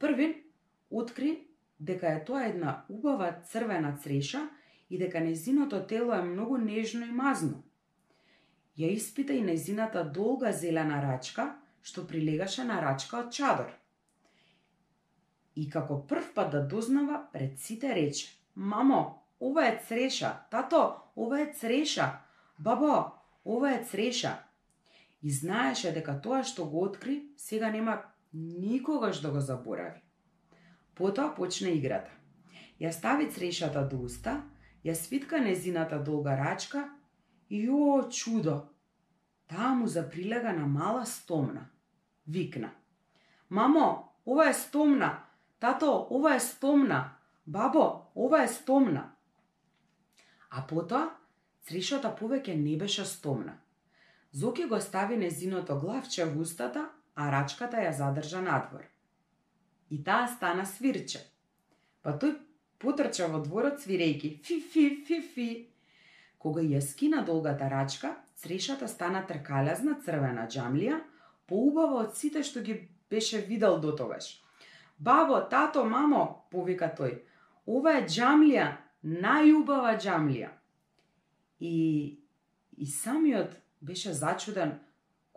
Првин откри дека е тоа една убава црвена цреша и дека незиното тело е многу нежно и мазно. Ја испита и незината долга зелена рачка, што прилегаше на рачка од чадор. И како прв пат да дознава, пред сите рече, Мамо, ова е цреша, тато, ова е цреша, бабо, ова е цреша. И знаеше дека тоа што го откри, сега нема никогаш да го заборави. Потоа почна играта. Ја стави црешата до уста, ја свитка незината долга рачка и о, чудо! Таа му заприлега на мала стомна. Викна. Мамо, ова е стомна! Тато, ова е стомна! Бабо, ова е стомна! А потоа, црешата повеќе не беше стомна. Зоки го стави незиното главче в устата, а рачката ја задржа надвор. И таа стана свирче. Па тој потрча во дворот свирејки фи фи фи фи. Кога ја скина долгата рачка, црешата стана тркалезна црвена джамлија, поубава од сите што ги беше видел до тогаш. Бабо, тато, мамо, повика тој, ова е джамлија, најубава джамлија. И, и самиот беше зачуден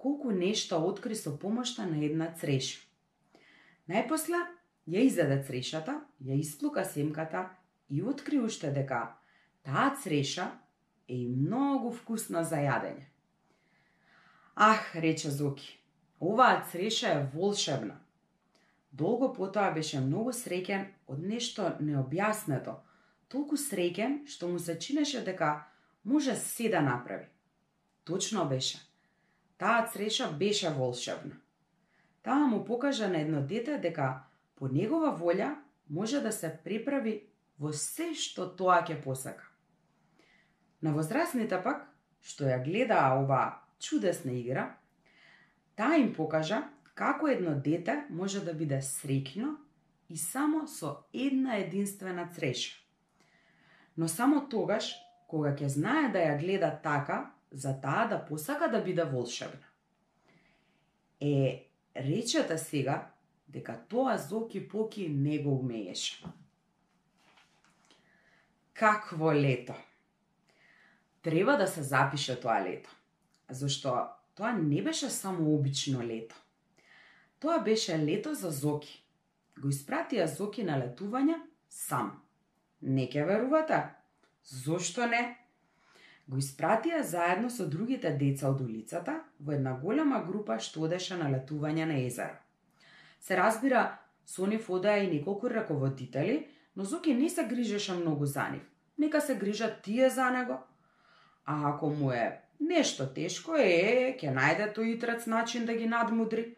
колку нешто откри со помошта на една цреша. Најпосле ја изеде црешата, ја исплука семката и откри уште дека таа цреша е и многу вкусна за јадење. Ах, рече Зоки, оваа цреша е волшебна. Долго потоа беше многу среќен од нешто необјаснето, толку среќен што му се чинеше дека може се да направи. Точно беше. Таа цреша беше волшебна. Таа му покажа на едно дете дека по негова волја може да се приправи во се што тоа ќе посака. На возрастните пак, што ја гледаа оваа чудесна игра, таа им покажа како едно дете може да биде среќно и само со една единствена цреша но само тогаш, кога ќе знае да ја гледа така, за таа да посака да биде волшебна. Е, речете сега дека тоа Зоки Поки не го умееше. Какво лето! Треба да се запише тоа лето, зашто тоа не беше само обично лето. Тоа беше лето за Зоки. Го испратија Зоки на летување сам. Не ке верувате? Зошто не? Го испратија заедно со другите деца од улицата во една голема група што одеше на летување на езеро. Се разбира, со нив одеа и неколку раководители, но Зоки не се грижеше многу за нив. Нека се грижат тие за него. А ако му е нешто тешко, е, ќе најде тој итрец начин да ги надмудри.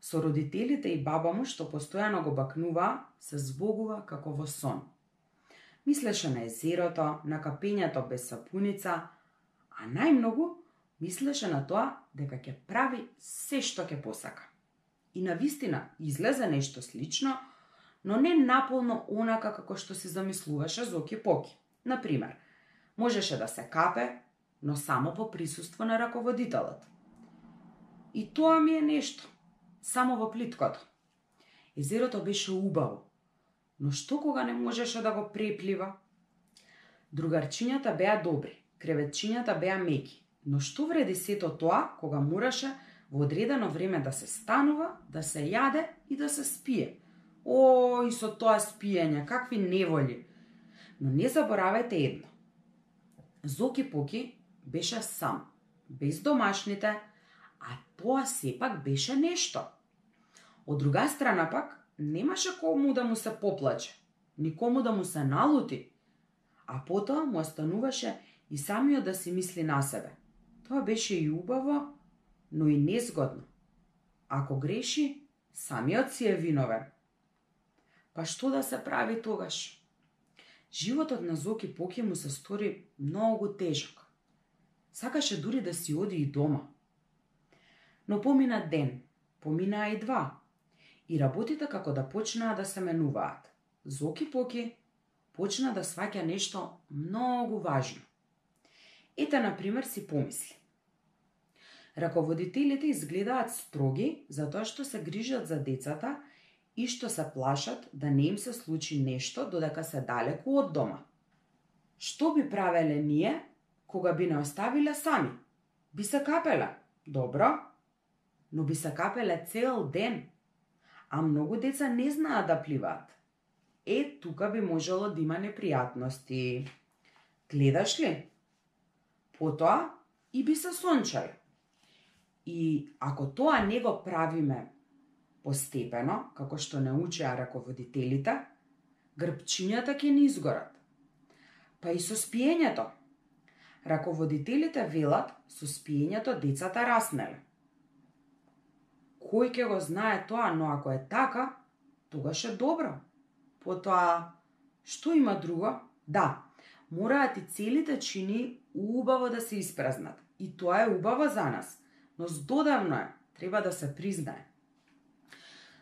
Со родителите и баба му, што постојано го бакнува, се збогува како во сон. Мислеше на езерото, на капењето без сапуница, а најмногу мислеше на тоа дека ќе прави се што ќе посака. И на вистина излезе нешто слично, но не наполно онака како што се замислуваше Зоки Поки. Например, можеше да се капе, но само по присуство на раководителот. И тоа ми е нешто, само во плиткото. Езерото беше убаво, но што кога не можеше да го преплива? Другарчињата беа добри, креветчињата беа меки, но што вреди сето тоа кога мораше во одредено време да се станува, да се јаде и да се спие? О, и со тоа спиење, какви неволи! Но не заборавајте едно. Зоки Поки беше сам, без домашните, а тоа сепак беше нешто. Од друга страна пак, немаше кому да му се поплаче, никому да му се налути, а потоа му остануваше и самиот да си мисли на себе. Тоа беше и убаво, но и незгодно. Ако греши, самиот си е виновен. Па што да се прави тогаш? Животот на Зоки Поки му се стори многу тежок. Сакаше дури да си оди и дома. Но помина ден, поминаа и два, и работите како да почнаа да се менуваат. Зоки Поки почна да сваќа нешто многу важно. Ете, на пример, си помисли. Раководителите изгледаат строги затоа што се грижат за децата и што се плашат да не им се случи нешто додека се далеку од дома. Што би правеле ние кога би не оставиле сами? Би се капеле, добро, но би се капеле цел ден, а многу деца не знаат да пливаат. Е, тука би можело да има непријатности. Гледаш ли? Потоа и би се сончај. И ако тоа не го правиме постепено, како што не учеа раководителите, грбчињата ќе ни изгорат. Па и со спиењето. Раководителите велат со спиењето децата раснеле. Кој ќе го знае тоа, но ако е така, тогаш е добро. Потоа, што има друго? Да, мораат и целите чини убаво да се испразнат. И тоа е убаво за нас, но здодавно е, треба да се признае.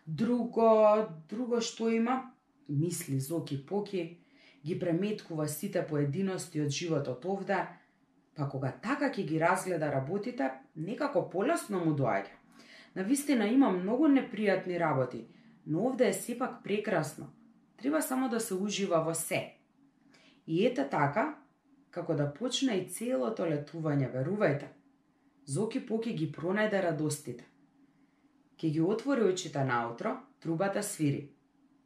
Друго, друго што има, мисли Зоки Поки, ги преметкува сите поединости од животот овде, па кога така ќе ги разгледа работите, некако полесно му доаѓа. На вистина има многу непријатни работи, но овде е сепак прекрасно. Треба само да се ужива во се. И ете така, како да почне и целото летување, верувајте. Зоки Поки ги пронајде радостите. Ке ги отвори очите наутро, трубата свири.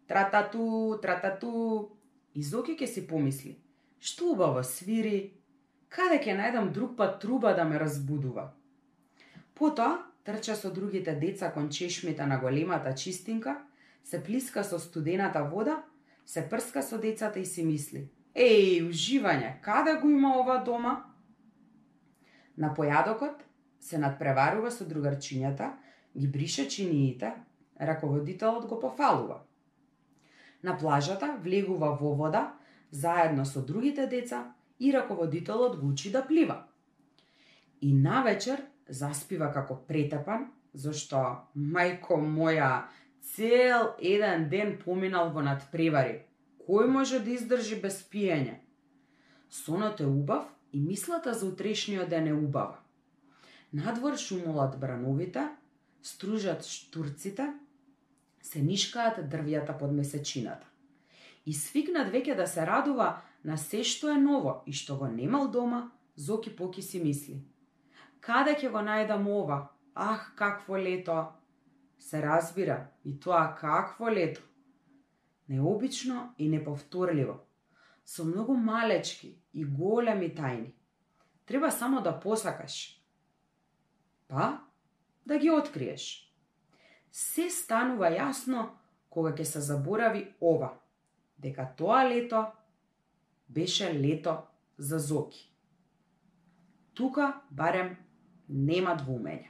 Тратату, тратату. И Зоки ке си помисли. Што убаво свири. Каде ке најдам друг пат труба да ме разбудува? Потоа, трча со другите деца кон чешмите на големата чистинка, се плиска со студената вода, се прска со децата и си мисли. Еј, уживање, каде го има ова дома? На појадокот се надпреварува со другарчињата ги брише чиниите, раководителот го пофалува. На плажата влегува во вода, заедно со другите деца, и раководителот го учи да плива. И навечер заспива како претепан, зашто, мајко моја, цел еден ден поминал во надпревари. Кој може да издржи без пиење? Сонот е убав и мислата за утрешниот ден е убава. Надвор шумолат брановите, стружат штурците, се нишкаат дрвјата под месечината. И свикнат веќе да се радува на се што е ново и што го немал дома, Зоки Поки си мисли. Каде ќе го најдам ова? Ах, какво лето! Се разбира, и тоа какво лето! Необично и неповторливо, со многу малечки и големи тајни. Треба само да посакаш. Па, да ги откриеш. Се станува јасно кога ќе се заборави ова, дека тоа лето беше лето за Зоки. Тука барем нема двумење.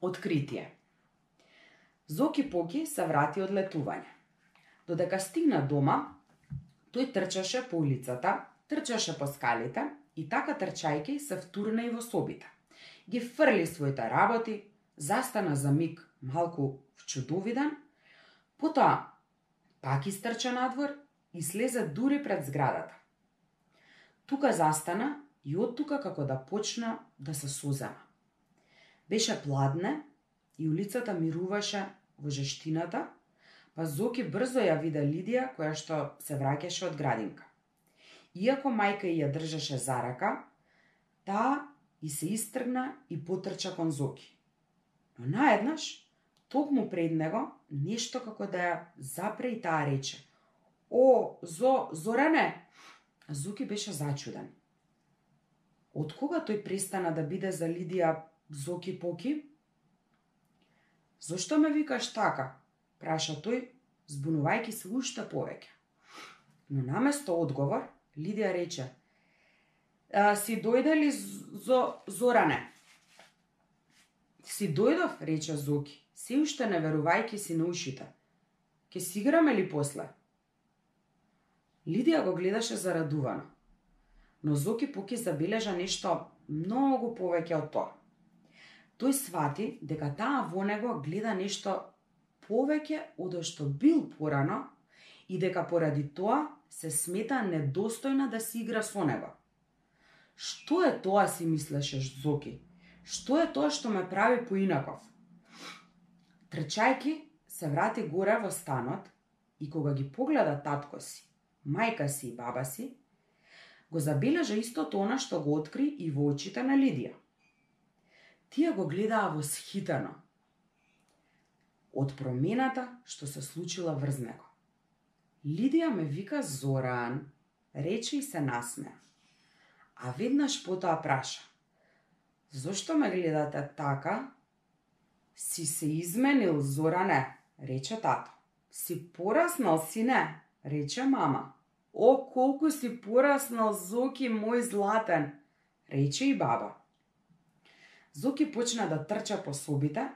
Откритие Зоки Поки се врати од летување. Додека стигна дома, тој трчаше по улицата, трчаше по скалите и така трчајки се втурна и во собите. Ги фрли своите работи, застана за миг малку вчудовиден, потоа пак истрча надвор и слезе дури пред зградата. Тука застана и од тука како да почна да се созема. Беше пладне и улицата мируваше во жештината, па Зоки брзо ја виде Лидија која што се враќаше од градинка. Иако мајка ја држеше за рака, таа и се истргна и потрча кон Зоки. Но наеднаш, токму пред него, нешто како да ја запре и таа рече. О, Зо, Зорене! А Зоки беше зачуден. Од кога тој престана да биде за Лидија Зоки Поки? Зошто ме викаш така? Праша тој, збунувајќи се уште повеќе. Но наместо одговор, Лидија рече, а, си дојде ли зо Зоране? Си дојдов, рече Зоки, се уште не верувајќи си на ушите. Ке си играме ли после? Лидија го гледаше зарадувано. Но Зоки Пуки забележа нешто многу повеќе од тоа. Тој свати дека таа во него гледа нешто повеќе од што бил порано и дека поради тоа се смета недостојна да си игра со него. Што е тоа си мислеше Зоки? Што е тоа што ме прави поинаков? Трчајки се врати горе во станот и кога ги погледа татко си, мајка си и баба си, го забележа истото она што го откри и во очите на Лидија. Тие го гледаа восхитено од промената што се случила врз него. Лидија ме вика Зоран, рече и се насмеа. А веднаш потоа праша. Зошто ме гледате така? Си се изменил, Зоране, рече тато. Си пораснал, сине, рече мама. О, колку си пораснал, Зоки, мој златен, рече и баба. Зоки почна да трча по собите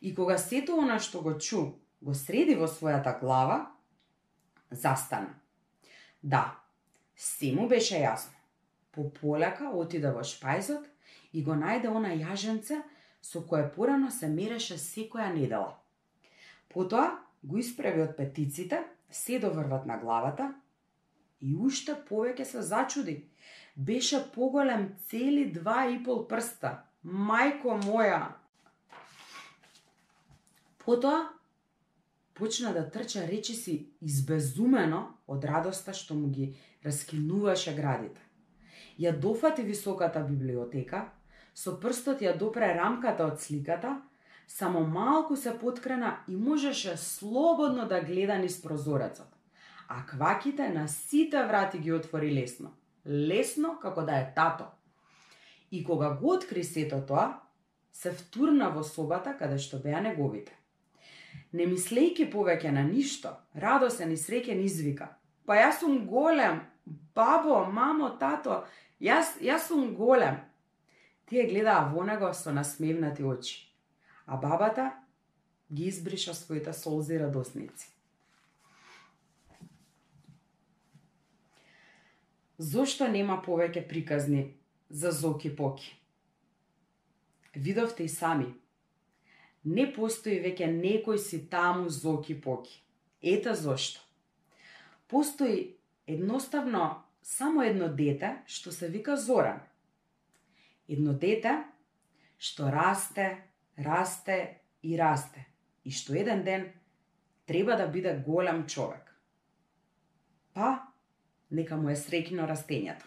и кога сето она што го чу, го среди во својата глава, застана. Да, се му беше јасно. Пополека отиде во шпајзот и го најде она јаженце со кое порано се мереше секоја недела. Потоа го исправи од петиците, се доврват на главата и уште повеќе се зачуди. Беше поголем цели два и пол прста. Мајко моја! Потоа почна да трча речиси избезумено од радоста што му ги раскинуваше градите. Ја дофати високата библиотека, со прстот ја допре рамката од сликата, само малку се подкрена и можеше слободно да гледа низ прозорецот. А кваките на сите врати ги отвори лесно. Лесно како да е тато. И кога го откри сето тоа, се втурна во собата каде што беа неговите. Не мислејки повеќе на ништо, радосен и среќен извика. Па јас сум голем, бабо, мамо, тато, јас, јас сум голем. Тие гледаа во него со насмевнати очи, а бабата ги избриша своите солзи радосници. Зошто нема повеќе приказни за Зоки Поки? Видовте и сами, не постои веќе некој си таму зоки поки. Ете зошто. Постои едноставно само едно дете што се вика Зоран. Едно дете што расте, расте и расте и што еден ден треба да биде голем човек. Па, нека му е среќно растењето.